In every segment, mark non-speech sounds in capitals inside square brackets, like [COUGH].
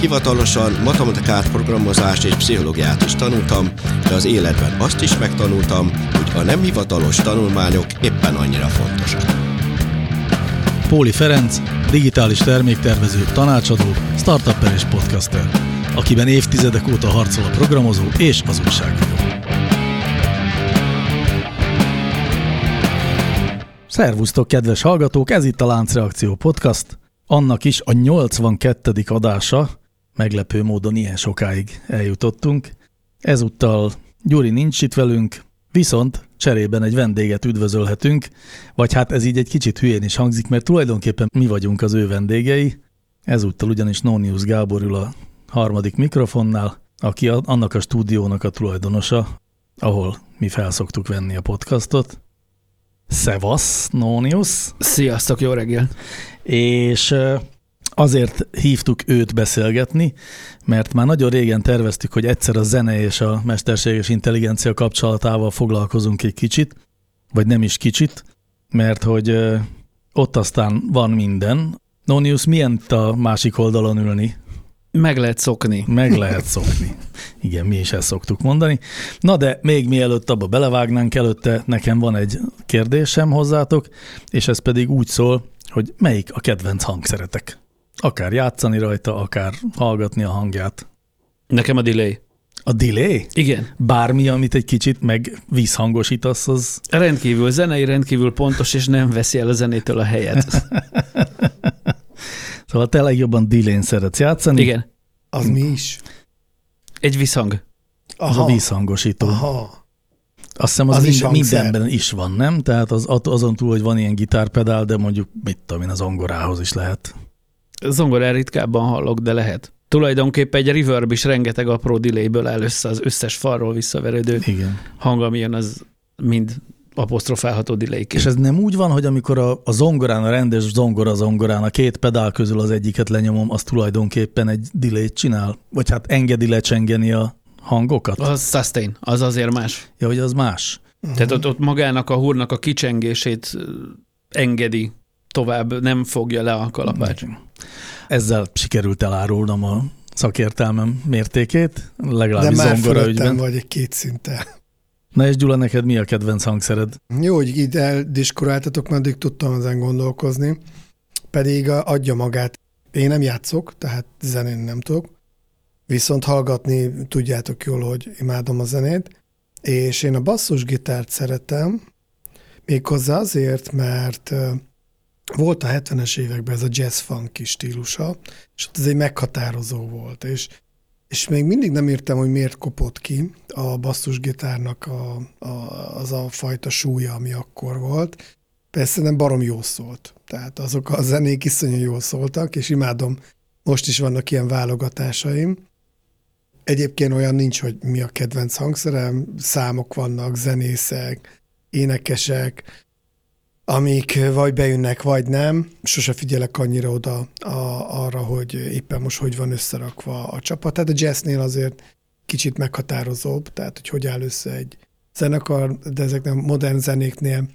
hivatalosan matematikát, programozást és pszichológiát is tanultam, de az életben azt is megtanultam, hogy a nem hivatalos tanulmányok éppen annyira fontosak. Póli Ferenc, digitális terméktervező, tanácsadó, startupper és podcaster, akiben évtizedek óta harcol a programozó és az újságíró. Szervusztok, kedves hallgatók! Ez itt a Láncreakció Podcast, annak is a 82. adása, meglepő módon ilyen sokáig eljutottunk. Ezúttal Gyuri nincs itt velünk, viszont cserében egy vendéget üdvözölhetünk, vagy hát ez így egy kicsit hülyén is hangzik, mert tulajdonképpen mi vagyunk az ő vendégei. Ezúttal ugyanis Nonius Gábor ül a harmadik mikrofonnál, aki a, annak a stúdiónak a tulajdonosa, ahol mi felszoktuk venni a podcastot. Szevasz, Nonius! Sziasztok, jó reggel! És azért hívtuk őt beszélgetni, mert már nagyon régen terveztük, hogy egyszer a zene és a mesterséges intelligencia kapcsolatával foglalkozunk egy kicsit, vagy nem is kicsit, mert hogy ott aztán van minden. Nonius, milyen a másik oldalon ülni? Meg lehet szokni. Meg lehet szokni. Igen, mi is ezt szoktuk mondani. Na de még mielőtt abba belevágnánk, előtte nekem van egy kérdésem hozzátok, és ez pedig úgy szól, hogy melyik a kedvenc hangszeretek? Akár játszani rajta, akár hallgatni a hangját. Nekem a delay. A delay? Igen. Bármi, amit egy kicsit meg vízhangosítasz, az... Rendkívül zenei, rendkívül pontos, és nem veszi el a zenétől a helyet. [LAUGHS] szóval te legjobban delay szeretsz játszani. Igen. Az mi is? Egy visszhang. Az a vízhangosító. Aha. Azt hiszem, az, Az is hangszer. mindenben is van, nem? Tehát az, azon túl, hogy van ilyen gitárpedál, de mondjuk, mit tudom én, az zongorához is lehet. Zongorán ritkábban hallok, de lehet. Tulajdonképpen egy reverb is rengeteg apró delayből áll össze az összes falról visszaverődő Igen. hang, ami jön, az mind apostrofálható delay És ez nem úgy van, hogy amikor a, a zongorán, a rendes zongora zongorán a két pedál közül az egyiket lenyomom, az tulajdonképpen egy delay csinál? Vagy hát engedi lecsengeni a hangokat? Az sustain, az azért más. Ja, hogy az más. Tehát ott, ott magának a húrnak a kicsengését engedi tovább, nem fogja le a kalapács. Ezzel sikerült elárulnom a szakértelmem mértékét, De legalábbis már zongora ügyben. vagy egy két szinten. Na és Gyula, neked mi a kedvenc hangszered? Jó, hogy ide eldiskuráltatok, mert addig tudtam ezen gondolkozni. Pedig a- adja magát. Én nem játszok, tehát zenén nem tudok. Viszont hallgatni tudjátok jól, hogy imádom a zenét. És én a basszusgitárt szeretem, méghozzá azért, mert volt a 70-es években ez a jazz funky stílusa, és ott ez egy meghatározó volt, és és még mindig nem értem, hogy miért kopott ki a basszusgitárnak a, a, az a fajta súlya, ami akkor volt. Persze nem barom jó szólt. Tehát azok a zenék iszonyú jól szóltak, és imádom, most is vannak ilyen válogatásaim. Egyébként olyan nincs, hogy mi a kedvenc hangszerem, számok vannak, zenészek, énekesek, amik vagy bejönnek, vagy nem. Sose figyelek annyira oda a, arra, hogy éppen most hogy van összerakva a csapat. Tehát a jazznél azért kicsit meghatározóbb, tehát hogy hogy áll össze egy zenekar, de ezeknek a modern zenéknél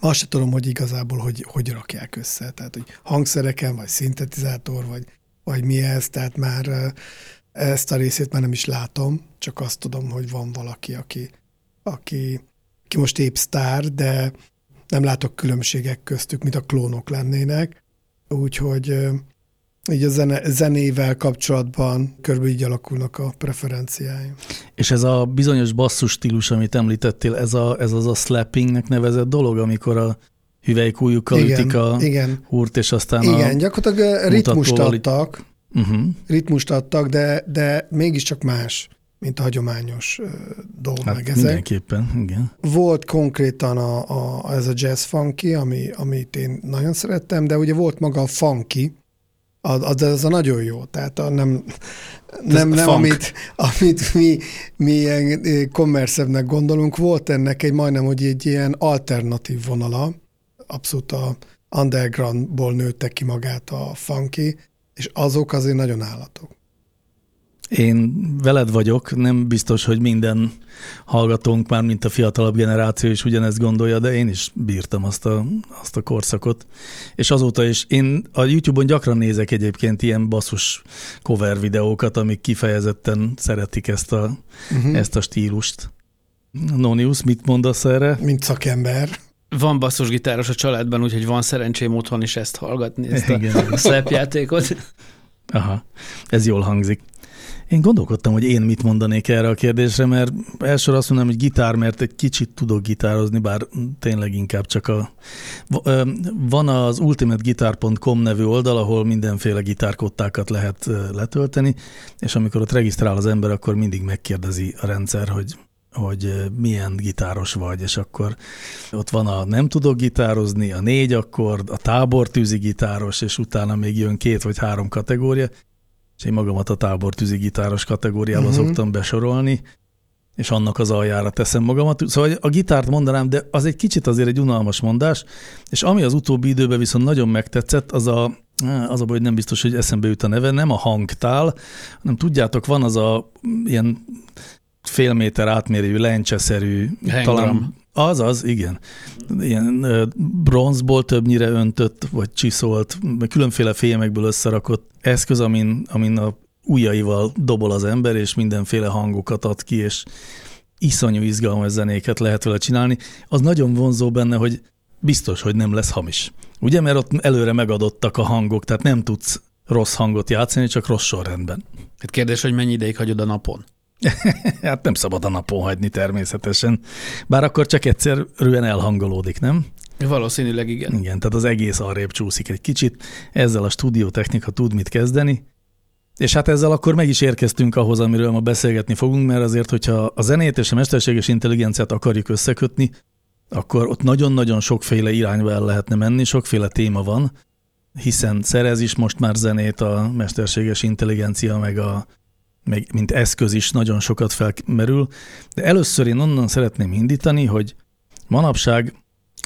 ma azt tudom, hogy igazából hogy, hogy rakják össze. Tehát, hogy hangszereken, vagy szintetizátor, vagy, vagy mi ez, tehát már eh, ezt a részét már nem is látom, csak azt tudom, hogy van valaki, aki, aki, aki most épp sztár, de nem látok különbségek köztük, mint a klónok lennének. Úgyhogy így a zene, zenével kapcsolatban körülbelül így alakulnak a preferenciáim. És ez a bizonyos basszus stílus, amit említettél, ez, a, ez az a slappingnek nevezett dolog, amikor a hüvelykújukkal ütik a igen, húrt, és aztán igen, a... gyakorlatilag ritmust adtak, Uh-huh. ritmust adtak, de, de mégiscsak más, mint a hagyományos ö, dolog Hát meg ezek. mindenképpen, igen. Volt konkrétan a, a, ez a jazz funky, ami, amit én nagyon szerettem, de ugye volt maga a funky, Az, az, a nagyon jó, tehát a nem, nem, nem amit, amit mi, mi ilyen kommerszebbnek gondolunk, volt ennek egy majdnem, hogy egy ilyen alternatív vonala, abszolút a undergroundból nőtte ki magát a funky, és azok azért nagyon állatok. Én veled vagyok, nem biztos, hogy minden hallgatónk már, mint a fiatalabb generáció is ugyanezt gondolja, de én is bírtam azt a, azt a korszakot. És azóta is, én a YouTube-on gyakran nézek egyébként ilyen basszus cover videókat, amik kifejezetten szeretik ezt a, uh-huh. ezt a stílust. Nonius, mit mondasz erre? Mint szakember. Van basszusgitáros a családban, úgyhogy van szerencsém otthon is ezt hallgatni, ezt Igen. a slap játékot. Aha, ez jól hangzik. Én gondolkodtam, hogy én mit mondanék erre a kérdésre, mert elsőre azt mondom, hogy gitár, mert egy kicsit tudok gitározni, bár tényleg inkább csak a... Van az ultimateguitar.com nevű oldal, ahol mindenféle gitárkottákat lehet letölteni, és amikor ott regisztrál az ember, akkor mindig megkérdezi a rendszer, hogy hogy milyen gitáros vagy, és akkor ott van a nem tudok gitározni, a négy akkord, a tábortűzi gitáros, és utána még jön két vagy három kategória, és én magamat a tábortűzi gitáros kategóriába uh-huh. szoktam besorolni, és annak az aljára teszem magamat. Szóval a gitárt mondanám, de az egy kicsit azért egy unalmas mondás, és ami az utóbbi időben viszont nagyon megtetszett, az a, az a baj, hogy nem biztos, hogy eszembe jut a neve, nem a hangtál, hanem tudjátok, van az a ilyen fél méter átmérőjű, lencseszerű, Hangdrum. Az az, igen. Ilyen bronzból többnyire öntött, vagy csiszolt, különféle fémekből összerakott eszköz, amin, amin a ujjaival dobol az ember, és mindenféle hangokat ad ki, és iszonyú izgalmas zenéket lehet vele csinálni. Az nagyon vonzó benne, hogy biztos, hogy nem lesz hamis. Ugye, mert ott előre megadottak a hangok, tehát nem tudsz rossz hangot játszani, csak rossz sorrendben. Hát kérdés, hogy mennyi ideig hagyod a napon? [LAUGHS] Hát nem szabad a napon hagyni természetesen. Bár akkor csak egyszerűen elhangolódik, nem? Valószínűleg igen. Igen, tehát az egész arrébb csúszik egy kicsit. Ezzel a stúdiótechnika tud mit kezdeni. És hát ezzel akkor meg is érkeztünk ahhoz, amiről ma beszélgetni fogunk, mert azért, hogyha a zenét és a mesterséges intelligenciát akarjuk összekötni, akkor ott nagyon-nagyon sokféle irányba el lehetne menni, sokféle téma van, hiszen szerez is most már zenét a mesterséges intelligencia, meg a meg mint eszköz is nagyon sokat felmerül, de először én onnan szeretném indítani, hogy manapság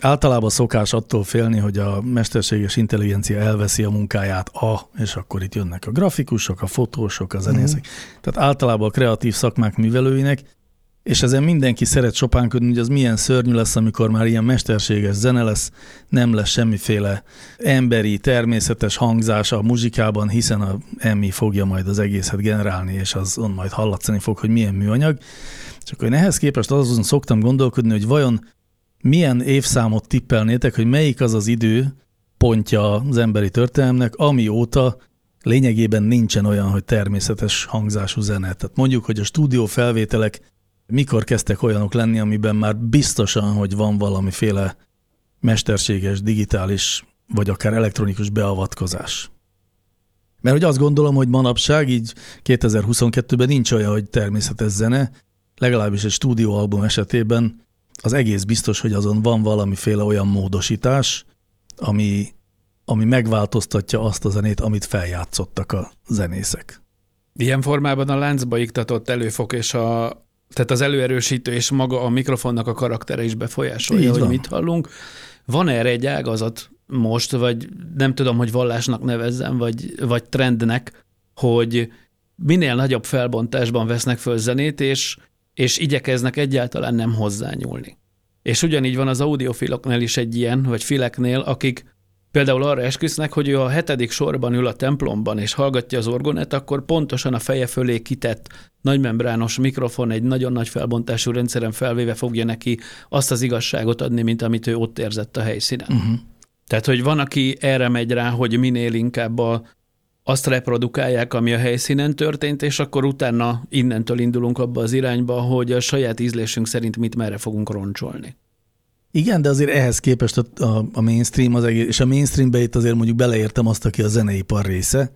általában szokás attól félni, hogy a mesterséges intelligencia elveszi a munkáját a, és akkor itt jönnek a grafikusok, a fotósok, a zenészek. Mm. Tehát általában a kreatív szakmák művelőinek, és ezen mindenki szeret sopánkodni, hogy az milyen szörnyű lesz, amikor már ilyen mesterséges zene lesz, nem lesz semmiféle emberi, természetes hangzás a muzsikában, hiszen a Emmy fogja majd az egészet generálni, és az on majd hallatszani fog, hogy milyen műanyag. Akkor én ehhez képest azon szoktam gondolkodni, hogy vajon milyen évszámot tippelnétek, hogy melyik az az idő pontja az emberi történelemnek, amióta lényegében nincsen olyan, hogy természetes hangzású zene. Tehát mondjuk, hogy a stúdió felvételek mikor kezdtek olyanok lenni, amiben már biztosan, hogy van valamiféle mesterséges, digitális, vagy akár elektronikus beavatkozás. Mert hogy azt gondolom, hogy manapság, így 2022-ben nincs olyan, hogy természetes zene, legalábbis egy stúdióalbum esetében az egész biztos, hogy azon van valamiféle olyan módosítás, ami, ami megváltoztatja azt a zenét, amit feljátszottak a zenészek. Ilyen formában a láncba iktatott előfok és a tehát az előerősítő és maga a mikrofonnak a karaktere is befolyásolja, Így hogy van. mit hallunk. Van erre egy ágazat most, vagy nem tudom, hogy vallásnak nevezzem, vagy, vagy trendnek, hogy minél nagyobb felbontásban vesznek föl zenét, és, és igyekeznek egyáltalán nem hozzányúlni. És ugyanígy van az audiofiloknál is egy ilyen, vagy fileknél, akik például arra esküsznek, hogy ő a hetedik sorban ül a templomban, és hallgatja az orgonát, akkor pontosan a feje fölé kitett nagymembrános mikrofon egy nagyon nagy felbontású rendszeren felvéve fogja neki azt az igazságot adni, mint amit ő ott érzett a helyszínen. Uh-huh. Tehát, hogy van, aki erre megy rá, hogy minél inkább a, azt reprodukálják, ami a helyszínen történt, és akkor utána innentől indulunk abba az irányba, hogy a saját ízlésünk szerint mit merre fogunk roncsolni. Igen, de azért ehhez képest a, a, a mainstream az egész, és a mainstreambe itt azért mondjuk beleértem azt, aki a zeneipar része,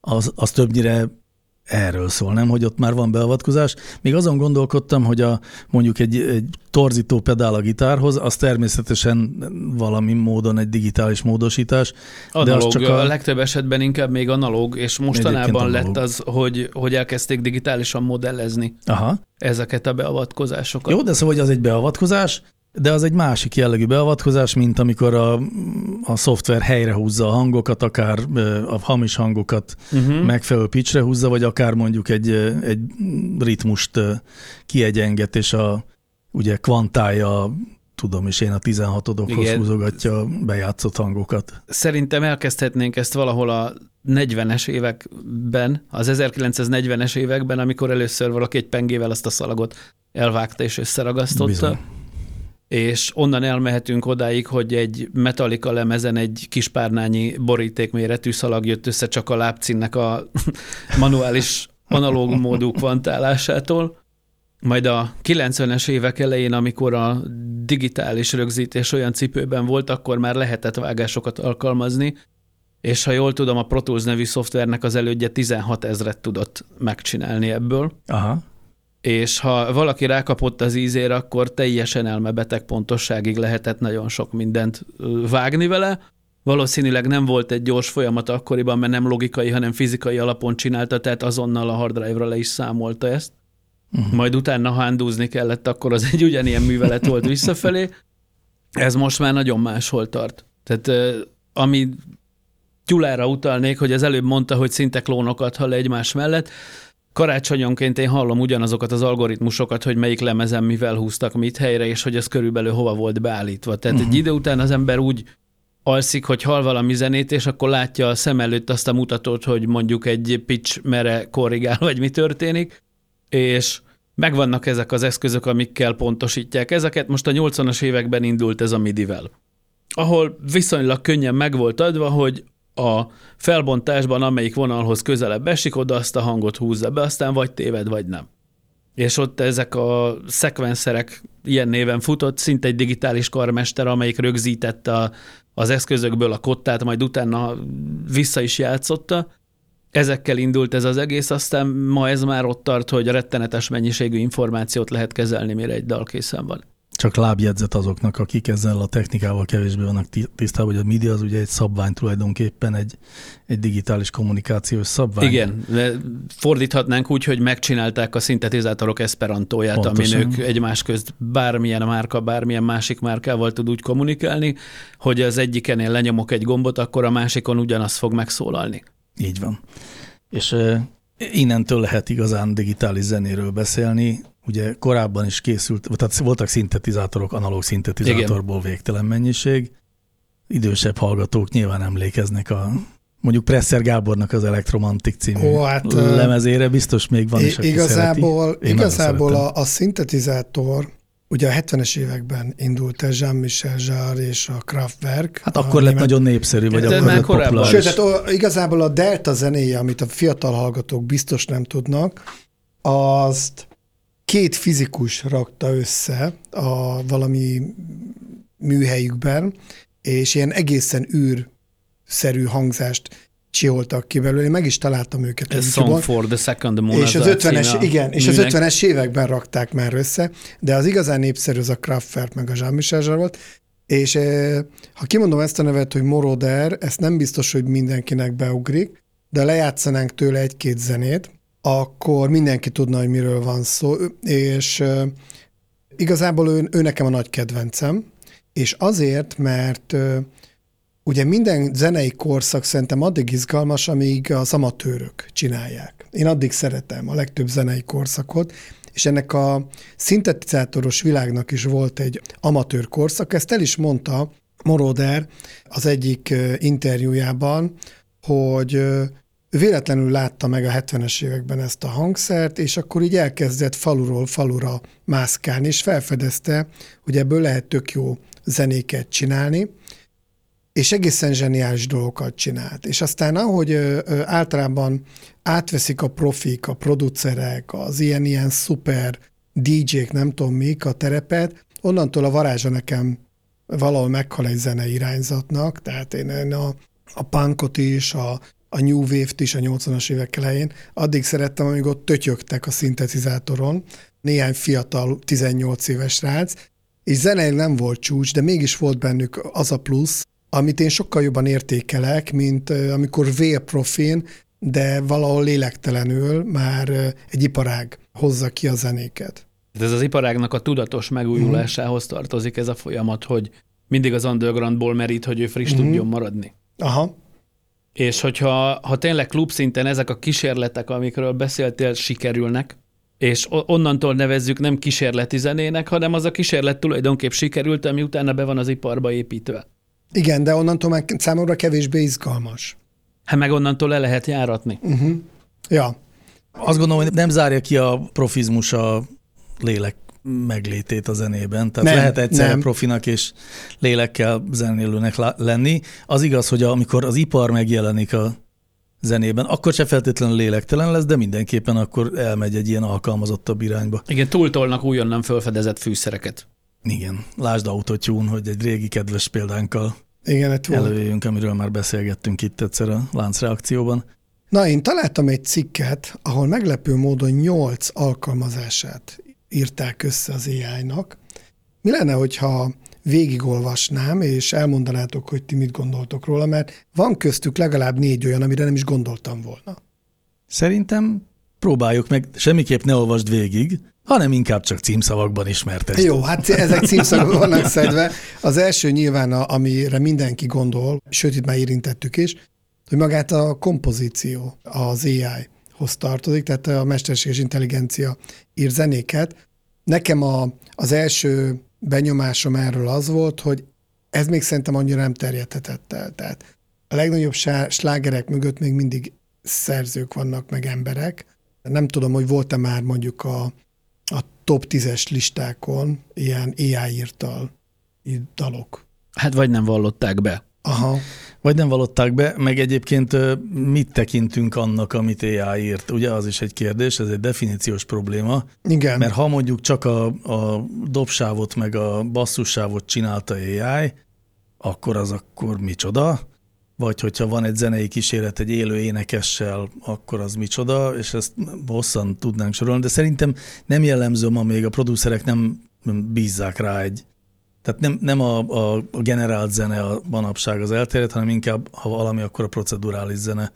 az, az többnyire erről szól, nem, hogy ott már van beavatkozás. Még azon gondolkodtam, hogy a, mondjuk egy, egy torzító pedál a gitárhoz, az természetesen valami módon egy digitális módosítás. Analóg, de az csak a... a legtöbb esetben inkább még analóg, és mostanában analóg. lett az, hogy, hogy elkezdték digitálisan modellezni Aha. ezeket a beavatkozásokat. Jó, de szóval hogy az egy beavatkozás, de az egy másik jellegű beavatkozás, mint amikor a, a szoftver helyrehúzza a hangokat, akár a hamis hangokat uh-huh. megfelelő pitchre húzza, vagy akár mondjuk egy, egy ritmust kiegyenget, és a ugye kvantálja, tudom is én, a 16-odokhoz húzogatja a bejátszott hangokat. Szerintem elkezdhetnénk ezt valahol a 40-es években, az 1940-es években, amikor először valaki egy pengével azt a szalagot elvágta és összeragasztotta. Bizony és onnan elmehetünk odáig, hogy egy Metallica lemezen egy kispárnányi borítékméretű szalag jött össze csak a lábcinnek a [LAUGHS] manuális analóg módú kvantálásától. Majd a 90-es évek elején, amikor a digitális rögzítés olyan cipőben volt, akkor már lehetett vágásokat alkalmazni, és ha jól tudom, a Pro Tools nevű szoftvernek az elődje 16 ezret tudott megcsinálni ebből. Aha és ha valaki rákapott az ízére, akkor teljesen elmebeteg pontosságig lehetett nagyon sok mindent vágni vele. Valószínűleg nem volt egy gyors folyamat akkoriban, mert nem logikai, hanem fizikai alapon csinálta, tehát azonnal a hard drive-ra le is számolta ezt. Uh-huh. Majd utána hándúzni kellett, akkor az egy ugyanilyen művelet volt visszafelé. Ez most már nagyon máshol tart. Tehát ami Gyulára utalnék, hogy az előbb mondta, hogy szinte klónokat hall egymás mellett, Karácsonyonként én hallom ugyanazokat az algoritmusokat, hogy melyik lemezen mivel húztak mit helyre, és hogy ez körülbelül hova volt beállítva. Tehát uh-huh. egy idő után az ember úgy alszik, hogy hall valami zenét, és akkor látja a szem előtt azt a mutatót, hogy mondjuk egy pitch mere korrigál, vagy mi történik, és megvannak ezek az eszközök, amikkel pontosítják ezeket. Most a 80-as években indult ez a MIDI-vel, ahol viszonylag könnyen meg volt adva, hogy a felbontásban, amelyik vonalhoz közelebb esik, oda azt a hangot húzza be, aztán vagy téved, vagy nem. És ott ezek a szekvenszerek ilyen néven futott, szinte egy digitális karmester, amelyik rögzítette a, az eszközökből a kottát, majd utána vissza is játszotta. Ezekkel indult ez az egész, aztán ma ez már ott tart, hogy rettenetes mennyiségű információt lehet kezelni, mire egy dal készen van. Csak lábjegyzet azoknak, akik ezzel a technikával kevésbé vannak tisztában, hogy a MIDI az ugye egy szabvány tulajdonképpen, egy, egy digitális kommunikációs szabvány. Igen, fordíthatnánk úgy, hogy megcsinálták a szintetizátorok esperantóját, amin ők egymás közt bármilyen márka, bármilyen másik márkával tud úgy kommunikálni, hogy az egyikenél lenyomok egy gombot, akkor a másikon ugyanaz fog megszólalni. Így van. És innentől lehet igazán digitális zenéről beszélni, ugye korábban is készült, tehát voltak szintetizátorok, analóg szintetizátorból Igen. végtelen mennyiség. Idősebb hallgatók nyilván emlékeznek a mondjuk Presser Gábornak az Elektromantik című Ó, hát, lemezére, biztos még van is, Igazából, igazából a, a szintetizátor, ugye a 70-es években indult ez Jean-Michel Jarre és a Kraftwerk. Hát akkor lett nagyon népszerű, vagy akkor lett populáris. Sőt, tehát igazából a Delta zenéje, amit a fiatal hallgatók biztos nem tudnak, azt két fizikus rakta össze a valami műhelyükben, és ilyen egészen űrszerű hangzást csiholtak ki belőle. Én meg is találtam őket. A Song for the Second Moon. És az 50-es, igen, és az 50-es években rakták már össze, de az igazán népszerű az a Kraftwerk meg a Jean-Michel volt, és eh, ha kimondom ezt a nevet, hogy Moroder, ezt nem biztos, hogy mindenkinek beugrik, de lejátszanánk tőle egy-két zenét, akkor mindenki tudna, hogy miről van szó, és igazából ő, ő nekem a nagy kedvencem, és azért, mert ugye minden zenei korszak szerintem addig izgalmas, amíg az amatőrök csinálják. Én addig szeretem a legtöbb zenei korszakot, és ennek a szintetizátoros világnak is volt egy amatőr korszak, ezt el is mondta Moroder az egyik interjújában, hogy véletlenül látta meg a 70-es években ezt a hangszert, és akkor így elkezdett faluról falura mászkálni, és felfedezte, hogy ebből lehet tök jó zenéket csinálni, és egészen zseniális dolgokat csinált. És aztán ahogy általában átveszik a profik, a producerek, az ilyen-ilyen szuper DJ-k, nem tudom mik a terepet, onnantól a varázsa nekem valahol meghal egy zene irányzatnak, tehát én a, a punkot is, a a New Wave-t is a 80-as évek elején. Addig szerettem, amíg ott tötyögtek a szintetizátoron, néhány fiatal 18 éves rác, és zeneileg nem volt csúcs, de mégis volt bennük az a plusz, amit én sokkal jobban értékelek, mint amikor vérprofin, de valahol lélektelenül már egy iparág hozza ki a zenéket. Ez az iparágnak a tudatos megújulásához tartozik ez a folyamat, hogy mindig az undergroundból merít, hogy ő friss uh-huh. tudjon maradni. Aha. És hogyha ha tényleg klubszinten ezek a kísérletek, amikről beszéltél, sikerülnek, és onnantól nevezzük nem kísérleti zenének, hanem az a kísérlet tulajdonképp sikerült, ami utána be van az iparba építve. Igen, de onnantól már számomra kevésbé izgalmas. Hát meg onnantól le lehet járatni. Uh-huh. Ja. Azt gondolom, hogy nem zárja ki a profizmus a lélek meglétét a zenében. Tehát nem, lehet egyszerre nem. profinak és lélekkel zenélőnek lenni. Az igaz, hogy amikor az ipar megjelenik a zenében, akkor se feltétlenül lélektelen lesz, de mindenképpen akkor elmegy egy ilyen alkalmazottabb irányba. Igen, túltolnak újonnan felfedezett fűszereket. Igen, lásd autotune, hogy egy régi kedves példánkkal Igen, előjöjjünk, amiről már beszélgettünk itt egyszer a láncreakcióban. Na, én találtam egy cikket, ahol meglepő módon nyolc alkalmazását írták össze az AI-nak. Mi lenne, hogyha végigolvasnám, és elmondanátok, hogy ti mit gondoltok róla, mert van köztük legalább négy olyan, amire nem is gondoltam volna. Szerintem próbáljuk meg, semmiképp ne olvasd végig, hanem inkább csak címszavakban ismertesd. Jó, hát ezek címszavak vannak szedve. Az első nyilván, amire mindenki gondol, sőt, itt már érintettük is, hogy magát a kompozíció az AI-hoz tartozik, tehát a mesterséges intelligencia ír zenéket. Nekem a, az első benyomásom erről az volt, hogy ez még szerintem annyira nem terjedhetett el. Tehát a legnagyobb slágerek mögött még mindig szerzők vannak, meg emberek. Nem tudom, hogy volt-e már mondjuk a, a top 10-es listákon ilyen AI írtal dalok. Hát vagy nem vallották be. Aha. Vagy nem valották be, meg egyébként mit tekintünk annak, amit AI írt? Ugye az is egy kérdés, ez egy definíciós probléma. Igen. Mert ha mondjuk csak a, a dobsávot meg a basszussávot csinálta AI, akkor az akkor micsoda? Vagy hogyha van egy zenei kísérlet egy élő énekessel, akkor az micsoda, és ezt hosszan tudnánk sorolni, de szerintem nem jellemző ma még a producerek nem bízzák rá egy tehát nem, nem a, a, a generált zene a manapság az elterjedt, hanem inkább, ha valami, akkor a procedurális zene.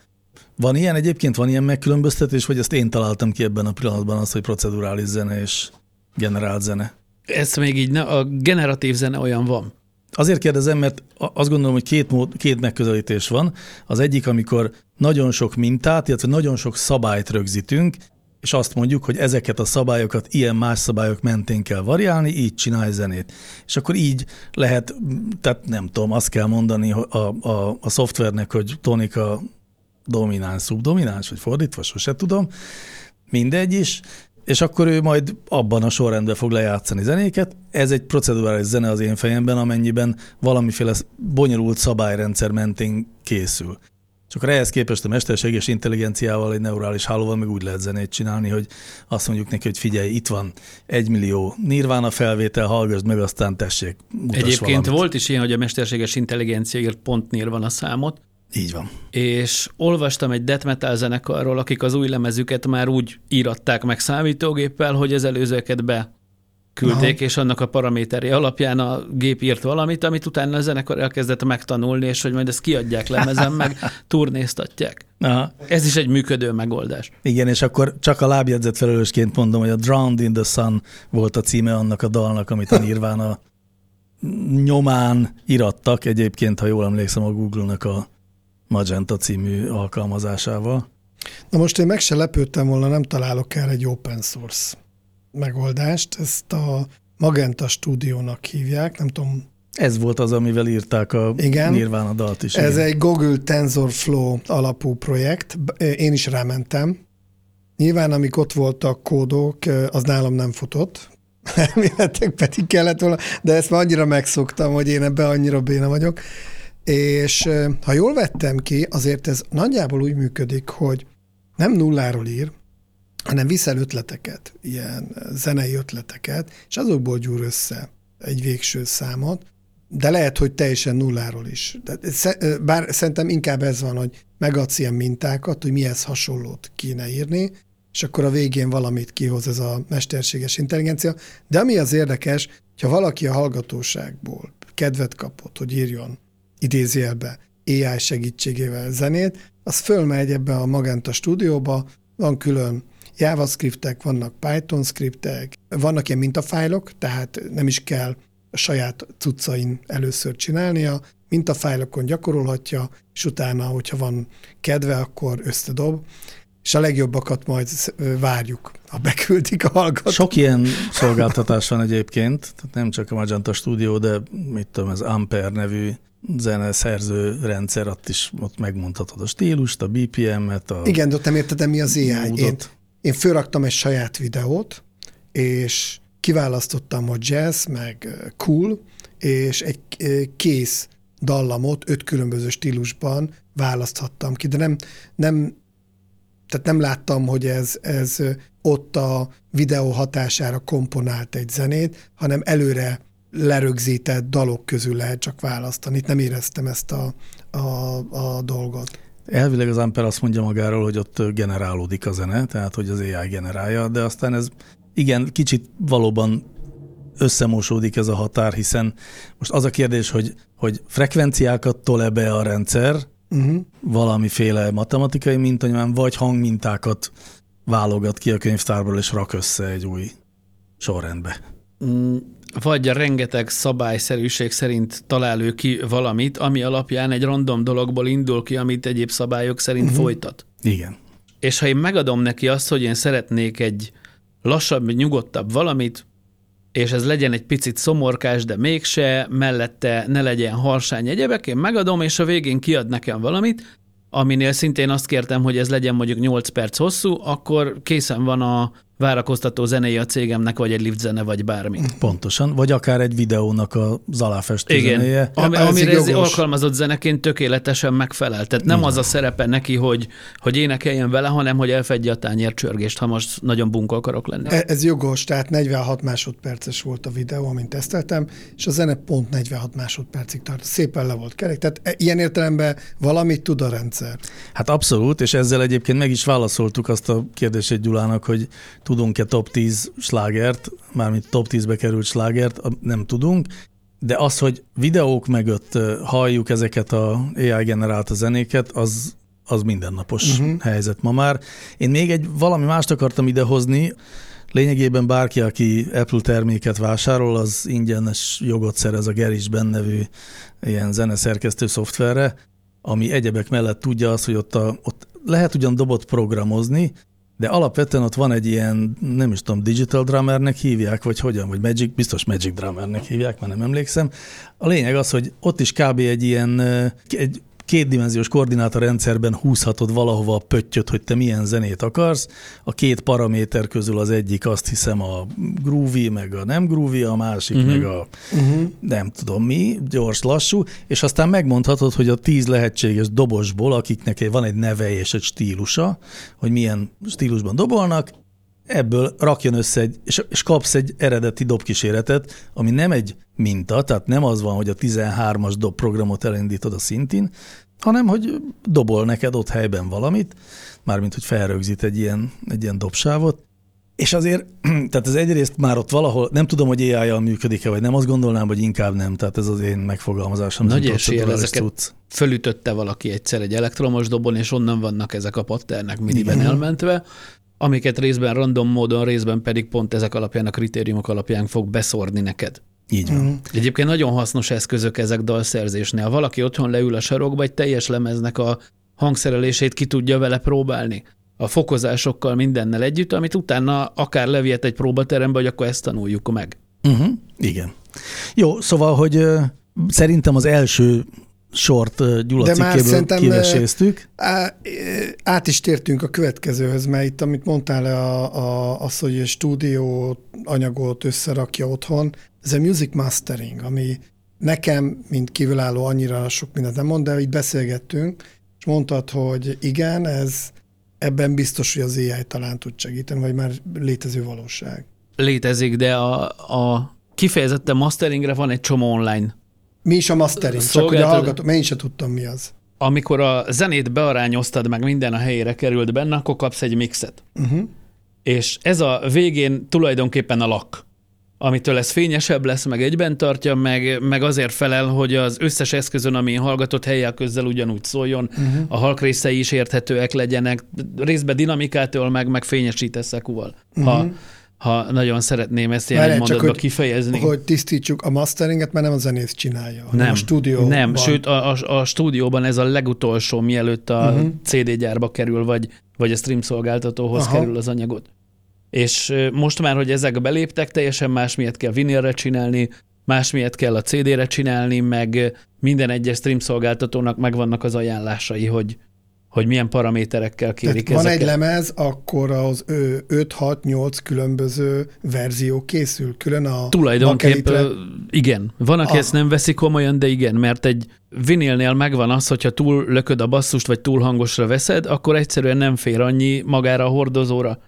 Van ilyen egyébként, van ilyen megkülönböztetés, vagy ezt én találtam ki ebben a pillanatban, az, hogy procedurális zene és generált zene? Ez még így, ne, a generatív zene olyan van. Azért kérdezem, mert azt gondolom, hogy két, mód, két megközelítés van. Az egyik, amikor nagyon sok mintát, illetve nagyon sok szabályt rögzítünk, és azt mondjuk, hogy ezeket a szabályokat ilyen más szabályok mentén kell variálni, így csinálj zenét. És akkor így lehet, tehát nem tudom, azt kell mondani a, a, a szoftvernek, hogy tonika domináns, szubdomináns, vagy fordítva, sose tudom, mindegy is, és akkor ő majd abban a sorrendben fog lejátszani zenéket. Ez egy procedurális zene az én fejemben, amennyiben valamiféle bonyolult szabályrendszer mentén készül. És akkor ehhez képest a mesterséges intelligenciával, egy neurális hálóval meg úgy lehet zenét csinálni, hogy azt mondjuk neki, hogy figyelj, itt van egy millió Nirvana felvétel, hallgassd meg, aztán tessék, Egyébként valamit. volt is ilyen, hogy a mesterséges intelligencia írt pont Nirvana számot, így van. És olvastam egy death metal zenekarról, akik az új lemezüket már úgy íratták meg számítógéppel, hogy az előzőket be küldték, Aha. és annak a paraméteri alapján a gép írt valamit, amit utána a zenekar elkezdett megtanulni, és hogy majd ezt kiadják lemezen, meg [LAUGHS] turnéztatják. Aha. Ez is egy működő megoldás. Igen, és akkor csak a lábjegyzet felelősként mondom, hogy a Drowned in the Sun volt a címe annak a dalnak, amit a Nirvana nyomán irattak, egyébként, ha jól emlékszem, a Google-nak a Magenta című alkalmazásával. Na most én meg se lepődtem volna, nem találok el egy open source megoldást. Ezt a Magenta stúdiónak hívják, nem tudom. Ez volt az, amivel írták a igen, Nirvana dalt is. Ez igen. egy Google TensorFlow alapú projekt. Én is rámentem. Nyilván, amik ott voltak kódok, az nálam nem futott. [LAUGHS] Elméletek pedig kellett volna, de ezt már annyira megszoktam, hogy én ebbe annyira béna vagyok. És ha jól vettem ki, azért ez nagyjából úgy működik, hogy nem nulláról ír, hanem viszel ötleteket, ilyen zenei ötleteket, és azokból gyúr össze egy végső számot, de lehet, hogy teljesen nulláról is. De, bár szerintem inkább ez van, hogy megadsz ilyen mintákat, hogy mihez hasonlót kéne írni, és akkor a végén valamit kihoz ez a mesterséges intelligencia. De ami az érdekes, ha valaki a hallgatóságból kedvet kapott, hogy írjon idézélbe AI segítségével zenét, az fölmegy ebbe a Magenta stúdióba, van külön JavaScriptek, vannak Python skriptek, vannak ilyen mintafájlok, tehát nem is kell a saját cuccain először csinálnia, mintafájlokon gyakorolhatja, és utána, hogyha van kedve, akkor összedob, és a legjobbakat majd várjuk, ha beküldik a hallgatók. Sok ilyen szolgáltatás van egyébként, tehát nem csak a Magenta Studio, de mit tudom, ez Ampere nevű zeneszerző rendszer, ott is ott megmondhatod a stílust, a BPM-et. A Igen, de ott nem érted, mi az AI. Én, én fölraktam egy saját videót, és kiválasztottam, hogy jazz, meg cool, és egy kész dallamot öt különböző stílusban választhattam ki, de nem, nem tehát nem láttam, hogy ez, ez ott a videó hatására komponált egy zenét, hanem előre lerögzített dalok közül lehet csak választani. Itt nem éreztem ezt a, a, a dolgot. Elvileg az Amper azt mondja magáról, hogy ott generálódik a zene, tehát hogy az AI generálja, de aztán ez igen, kicsit valóban összemosódik ez a határ, hiszen most az a kérdés, hogy, hogy frekvenciákat tol-e be a rendszer, uh-huh. valamiféle matematikai mintanyomán, vagy hangmintákat válogat ki a könyvtárból, és rak össze egy új sorrendbe. Mm, vagy a rengeteg szabályszerűség szerint talál ő ki valamit, ami alapján egy random dologból indul ki, amit egyéb szabályok szerint uh-huh. folytat. Igen. És ha én megadom neki azt, hogy én szeretnék egy lassabb, nyugodtabb valamit, és ez legyen egy picit szomorkás, de mégse, mellette ne legyen harsány egyebek, én megadom, és a végén kiad nekem valamit, aminél szintén azt kértem, hogy ez legyen mondjuk 8 perc hosszú, akkor készen van a várakoztató zenéje a cégemnek, vagy egy lift zene, vagy bármi. Pontosan, vagy akár egy videónak az aláfestő Igen. zenéje. Ami, ez amire ez alkalmazott zeneként tökéletesen megfelel. Tehát nem Igen. az a szerepe neki, hogy, hogy énekeljen vele, hanem hogy elfedje a tányércsörgést, ha most nagyon bunkó akarok lenni. E, ez jogos, tehát 46 másodperces volt a videó, amint teszteltem, és a zene pont 46 másodpercig tart. Szépen le volt kerek. Tehát e, ilyen értelemben valamit tud a rendszer. Hát abszolút, és ezzel egyébként meg is válaszoltuk azt a kérdést Gyulának, hogy tudunk-e top 10 slágert, mármint top 10-be került slágert, nem tudunk, de az, hogy videók mögött halljuk ezeket a AI generált zenéket, az, az mindennapos uh-huh. helyzet ma már. Én még egy valami mást akartam idehozni, Lényegében bárki, aki Apple terméket vásárol, az ingyenes jogot szerez a GarageBand nevű ilyen zeneszerkesztő szoftverre, ami egyebek mellett tudja azt, hogy ott, a, ott lehet ugyan dobot programozni, de alapvetően ott van egy ilyen, nem is tudom, digital drummernek hívják, vagy hogyan, vagy magic, biztos magic drummernek hívják, már nem emlékszem. A lényeg az, hogy ott is kb. egy ilyen, egy kétdimenziós koordinátorrendszerben húzhatod valahova a pöttyöt, hogy te milyen zenét akarsz. A két paraméter közül az egyik azt hiszem a groovy, meg a nem groovy, a másik uh-huh. meg a uh-huh. nem tudom mi, gyors, lassú, és aztán megmondhatod, hogy a tíz lehetséges dobosból, akiknek van egy neve és egy stílusa, hogy milyen stílusban dobolnak, ebből rakjon össze egy, és, és kapsz egy eredeti dobkíséretet, ami nem egy minta, tehát nem az van, hogy a 13-as dob programot elindítod a szintén, hanem hogy dobol neked ott helyben valamit, mármint hogy felrögzít egy ilyen, egy ilyen dobsávot, és azért, [CLEARS THROAT] tehát ez egyrészt már ott valahol, nem tudom, hogy ai működik-e, vagy nem, azt gondolnám, hogy inkább nem, tehát ez az én megfogalmazásom. Nagy esélye ezeket tudsz. fölütötte valaki egyszer egy elektromos dobon, és onnan vannak ezek a patternek midiben elmentve, amiket részben random módon, részben pedig pont ezek alapján, a kritériumok alapján fog beszórni neked. Így van. Mm. Egyébként nagyon hasznos eszközök ezek dalszerzésnél. Ha valaki otthon leül a sarokba, egy teljes lemeznek a hangszerelését ki tudja vele próbálni. A fokozásokkal mindennel együtt, amit utána akár levihet egy próbaterembe, hogy akkor ezt tanuljuk meg. Uh-huh. Igen. Jó, szóval, hogy szerintem az első sort Gyula De már szerintem kiveséztük. Át is tértünk a következőhöz, mert itt, amit mondtál, a, a, az, hogy a stúdió anyagot összerakja otthon, ez a music mastering, ami nekem, mint kívülálló, annyira sok mindent nem mond, de így beszélgettünk, és mondtad, hogy igen, ez ebben biztos, hogy az AI talán tud segíteni, vagy már létező valóság. Létezik, de a, a kifejezetten masteringre van egy csomó online Mi is a mastering? Csak hogy a hallgató, én sem tudtam mi az. amikor a zenét bearányoztad, meg minden a helyére került benne, akkor kapsz egy mixet. Uh-huh. És ez a végén tulajdonképpen a lak, amitől ez fényesebb lesz, meg egyben tartja, meg, meg azért felel, hogy az összes eszközön, ami hallgatott helyjel közzel ugyanúgy szóljon, uh-huh. a halk részei is érthetőek legyenek, részben dinamikától, meg, meg fényesítesz szekuval. Uh-huh. Ha, ha nagyon szeretném ezt ilyen Várjál, csak, mondatba hogy- kifejezni. Hogy tisztítsuk, a masteringet már nem a zenész csinálja, Nem, a stúdióban. Nem, sőt a, a, a stúdióban ez a legutolsó, mielőtt a Mhm. uh-huh. CD gyárba kerül, vagy, vagy a stream szolgáltatóhoz Aha. Kerül az anyagot. És most már, hogy ezek beléptek, teljesen más miatt kell vinylre csinálni, más miatt kell a CD-re csinálni, meg minden egyes stream szolgáltatónak megvannak az ajánlásai, hogy, hogy milyen paraméterekkel kérik Tehát van ezeket. egy lemez, akkor az 5-6-8 különböző verzió készül, külön a Tulajdonképp bakelitre. igen. Van, aki Ah. ezt nem veszi komolyan, de igen, mert egy vinilnél megvan az, hogyha túl lököd a basszust, vagy túl hangosra veszed, akkor egyszerűen nem fér annyi magára a hordozóra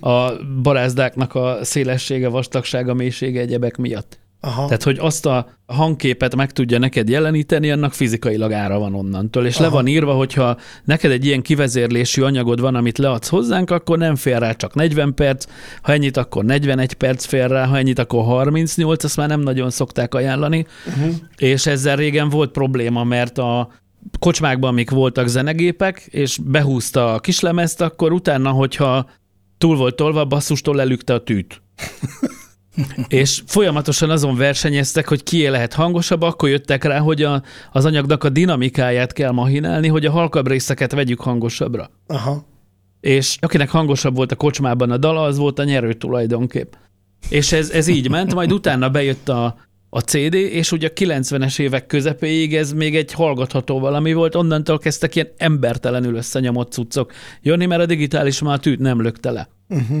a barázdáknak a szélessége, vastagsága, mélysége, egyebek miatt. Aha. Tehát, hogy azt a hangképet meg tudja neked jeleníteni, annak fizikailag ára van onnantól. És le Aha. van írva, hogyha neked egy ilyen kivezérlésű anyagod van, amit leadsz hozzánk, akkor nem fér rá csak 40 perc, ha ennyit, akkor 41 perc fér rá, ha ennyit, akkor 38, azt már nem nagyon szokták ajánlani. Uh-huh. És ezzel régen volt probléma, mert a kocsmákban, amik voltak zenegépek, és behúzta a kislemezt, akkor utána, hogyha túl volt tolva, basszustól lelükte a tűt. [LAUGHS] és folyamatosan azon versenyeztek, hogy kié lehet hangosabb, akkor jöttek rá, hogy a, az anyagnak a dinamikáját kell mahinálni, hogy a halkabb részeket vegyük hangosabbra. Aha. És akinek hangosabb volt a kocsmában a dala, az volt a nyerő tulajdonképp. És ez, ez így ment, majd utána bejött a, a CD, és ugye a 90-es évek közepéig ez még egy hallgatható valami volt, onnantól kezdtek ilyen embertelenül összenyomott cuccok jönni, mert a digitális már a tűt nem lökte le. Uh-huh.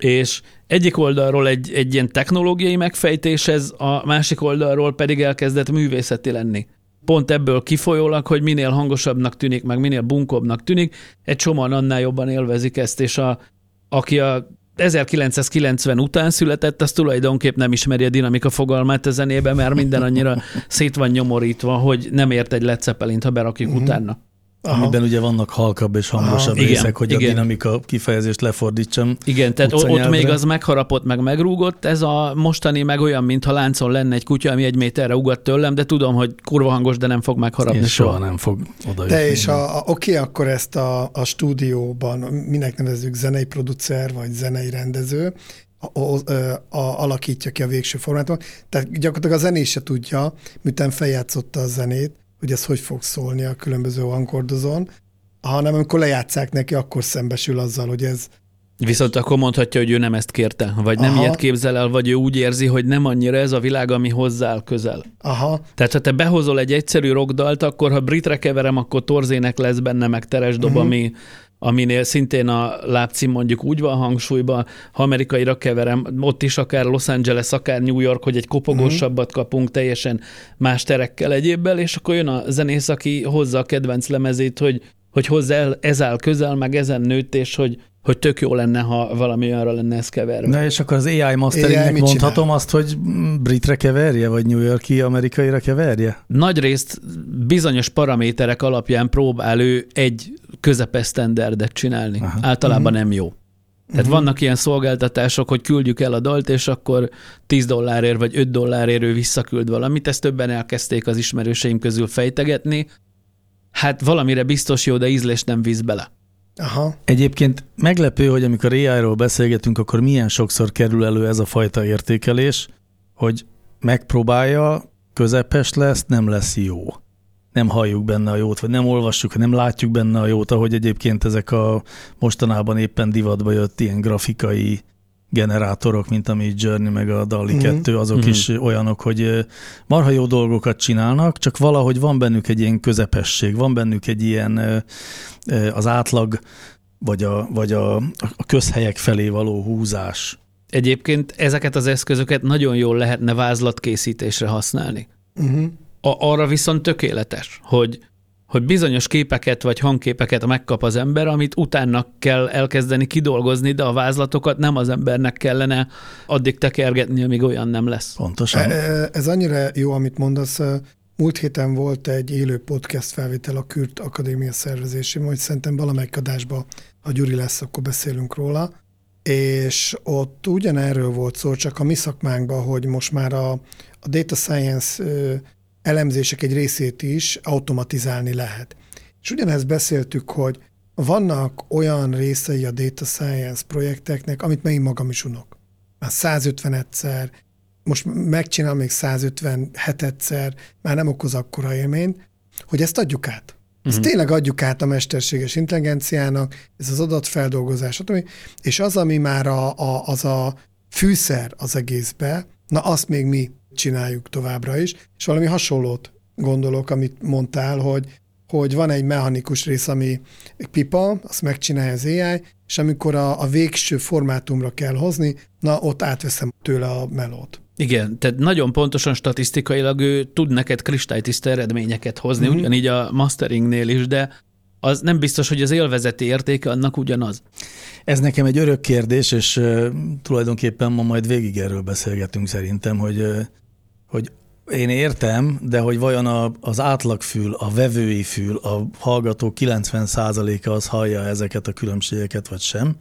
És egyik oldalról egy, egy ilyen technológiai megfejtés, ez a másik oldalról pedig elkezdett művészeti lenni. Pont ebből kifolyólag, hogy minél hangosabbnak tűnik, meg minél bunkobbnak tűnik, egy csomóan annál jobban élvezik ezt, és a, aki a 1990 után született, az tulajdonképp nem ismeri a dinamika fogalmát a zenében, mert minden annyira [LAUGHS] szét van nyomorítva, hogy nem ért egy Led Zeppelint, ha berakjuk uh-huh. utána. Aha. Amiben ugye vannak halkabb és hangosabb Igen, részek, hogy a igen. dinamika kifejezést lefordítsam. Igen, tehát ott még az megharapott, meg megrúgott, ez a mostani meg olyan, mintha láncon lenne egy kutya, ami egy méterre ugat tőlem, de tudom, hogy kurva hangos, de nem fog megharapni És soha. soha nem fog oda De és a, a, oké, akkor ezt a, a stúdióban, minek nevezzük zenei producer, vagy zenei rendező, a, a, a, alakítja ki a végső formátumot. Tehát gyakorlatilag a zenés se tudja, miután feljátszotta a zenét, hogy ez hogy fog szólni a különböző hangkordozón, hanem amikor lejátszák neki, akkor szembesül azzal, hogy ez Viszont akkor mondhatja, hogy ő nem ezt kérte, vagy nem Aha. ilyet képzel el, vagy ő úgy érzi, hogy nem annyira ez a világ, ami hozzááll közel. aha, Tehát ha te behozol egy egyszerű rockdalt, akkor ha britre keverem, akkor torzének lesz benne, meg teres dob, uh-huh. ami, aminél szintén a lábcím mondjuk úgy van hangsúlyban, ha amerikaira keverem, ott is akár Los Angeles, akár New York, hogy egy kopogósabbat kapunk teljesen más terekkel egyébbel, és akkor jön a zenész, aki hozza a kedvenc lemezét, hogy, hogy hozzá ez áll közel, meg ezen nőtt, és hogy, hogy tök jó lenne, ha valami olyanra lenne ez keverve. Na és akkor az AI AI masteringnek mit mondhatom csinál? azt, hogy britre keverje, vagy New Yorki amerikaira keverje? nagy részt bizonyos paraméterek alapján próbál ő egy közepes standardet csinálni. Aha. Általában nem jó. Tehát uh-huh. vannak ilyen szolgáltatások, hogy küldjük el a dalt, és akkor 10 dollárért vagy 5 dollárért ő visszaküld valamit. Ezt többen elkezdték az ismerőseim közül fejtegetni. Hát valamire biztos jó, de ízlést nem víz bele. Aha, Egyébként meglepő, hogy amikor AI-ról beszélgetünk, akkor milyen sokszor kerül elő ez a fajta értékelés, hogy megpróbálja, közepes lesz, nem lesz jó. Nem halljuk benne a jót, vagy nem olvassuk, nem látjuk benne a jót, ahogy egyébként ezek a mostanában éppen divatba jött ilyen grafikai generátorok, mint ami Journey meg a DALI. 2, azok Mhm. is olyanok, hogy marha jó dolgokat csinálnak, csak valahogy van bennük egy ilyen közepesség, van bennük egy ilyen az átlag vagy a, vagy a, a közhelyek felé való húzás. Egyébként ezeket az eszközöket nagyon jól lehetne vázlatkészítésre használni. uh-huh. A, arra viszont tökéletes, hogy, hogy bizonyos képeket vagy hangképeket megkap az ember, amit utána kell elkezdeni kidolgozni, de a vázlatokat nem az embernek kellene addig tekergetni, amíg olyan nem lesz. Pontosan. E- e- Ez annyira jó, amit mondasz, múlt héten volt egy élő podcast felvétel a Kürt Akadémia szervezésében, hogy szerintem valamelyik adásban, ha Gyuri lesz, akkor beszélünk róla, és ott ugyanerről volt szó, csak a mi szakmánkban, hogy most már a, a data science elemzések egy részét is automatizálni lehet. És ugyanezt beszéltük, hogy vannak olyan részei a data science projekteknek, amit meg én magam is unok. Már 150 egyszer, most megcsinál még 157 egyszer, már nem okoz akkora élményt, hogy ezt adjuk át. Ezt uh-huh. tényleg adjuk át a mesterséges intelligenciának, ez az adatfeldolgozás, és az, ami már a, a, az a fűszer az egészbe, na azt még mi csináljuk továbbra is, és valami hasonlót gondolok, amit mondtál, hogy, hogy van egy mechanikus rész, ami egy pipa, azt megcsinálja az AI, és amikor a, a végső formátumra kell hozni, na ott átveszem tőle a melót. Igen, tehát nagyon pontosan statisztikailag ő tud neked kristálytiszta eredményeket hozni, mm-hmm. ugyanígy a masteringnél is, de az nem biztos, hogy az élvezeti értéke annak ugyanaz. Ez nekem egy örök kérdés, és tulajdonképpen ma majd végig erről beszélgetünk szerintem, hogy, hogy én értem, de hogy vajon a, az átlagfül, a vevői fül, a hallgató 90%-a az hallja ezeket a különbségeket, vagy sem.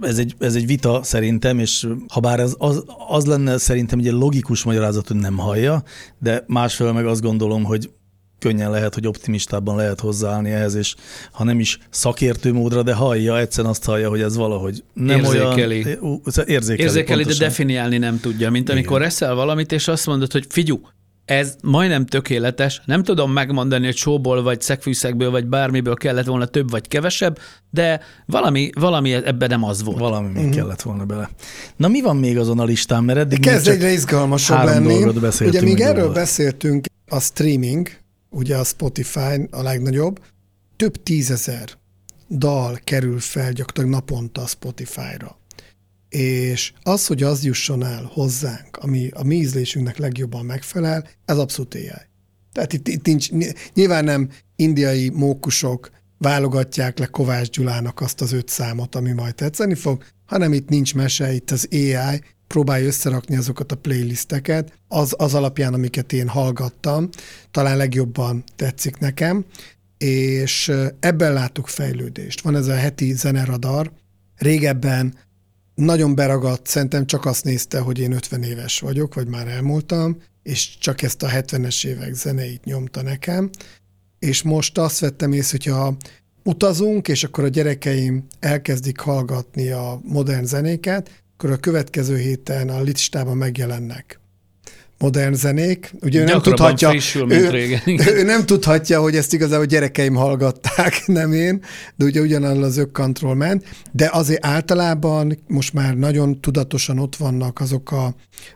Ez egy, ez egy vita szerintem, és ha bár ez az, az lenne szerintem egy logikus magyarázat, hogy nem hallja, de másfelől meg azt gondolom, hogy könnyen lehet, hogy optimistában lehet hozzáállni ehhez, és ha nem is szakértő módra, de hallja, egyszerűen azt hallja, hogy ez valahogy nem érzékeli. olyan... Érzékeli. Érzékeli, de definiálni nem tudja, mint amikor Igen. eszel valamit, és azt mondod, hogy figyú, ez majdnem tökéletes, nem tudom megmondani, hogy sóból, vagy szegfűszegből, vagy bármiből kellett volna több, vagy kevesebb, de valami, valami ebben nem az volt. Valami még uh-huh. kellett volna bele. Na mi van még azon a listán, mert eddig Kezd egyre izgalmasabb lenni. Ugye még erről beszéltünk, a streaming, ugye a Spotify a legnagyobb, több tízezer dal kerül fel gyakorlatilag naponta a Spotify-ra. És az, hogy az jusson el hozzánk, ami a mi ízlésünknek legjobban megfelel, ez abszolút AI. Tehát itt, itt nincs, nyilván nem indiai mókusok válogatják le Kovács Gyulának azt az öt számot, ami majd tetszeni fog, hanem itt nincs mese, itt az AI próbálja összerakni azokat a playlisteket, az, az alapján, amiket én hallgattam, talán legjobban tetszik nekem, és ebben látok fejlődést. Van ez a heti zeneradar, régebben nagyon beragadt, szerintem csak azt nézte, hogy én 50 éves vagyok, vagy már elmúltam, és csak ezt a 70-es évek zeneit nyomta nekem, és most azt vettem észre, hogyha utazunk, és akkor a gyerekeim elkezdik hallgatni a modern zenéket, akkor a következő héten a listában megjelennek modern zenék. Ugye ő nem tudhatja, frissül, ő, régen. ő nem tudhatja, hogy ezt igazából gyerekeim hallgatták, [LAUGHS] nem én, de ugye ugyanaz az control ment, de azért általában most már nagyon tudatosan ott vannak azok a,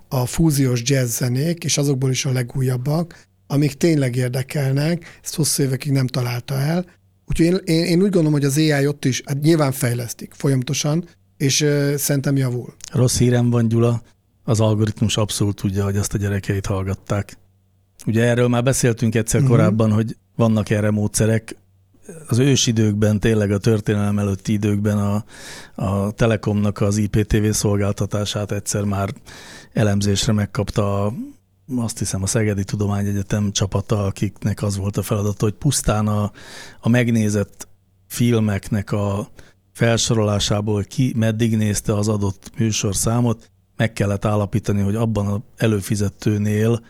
a fúziós jazz zenék, és azokból is a legújabbak, amik tényleg érdekelnek, ezt hosszú évekig nem találta el. Úgyhogy én, én, én úgy gondolom, hogy az AI ott is, hát nyilván fejlesztik folyamatosan, és uh, szerintem javul. Rossz hírem van, Gyula, az algoritmus abszolút tudja, hogy azt a gyerekeit hallgatták. Ugye erről már beszéltünk egyszer uh-huh. korábban, hogy vannak erre módszerek. Az ősidőkben, tényleg a történelem előtti időkben a, a Telekomnak az IPTV szolgáltatását egyszer már elemzésre megkapta a, azt hiszem a Szegedi Tudományegyetem csapata, akiknek az volt a feladata, hogy pusztán a, a megnézett filmeknek a felsorolásából ki meddig nézte az adott műsorszámot, meg kellett állapítani, hogy abban az előfizetőnél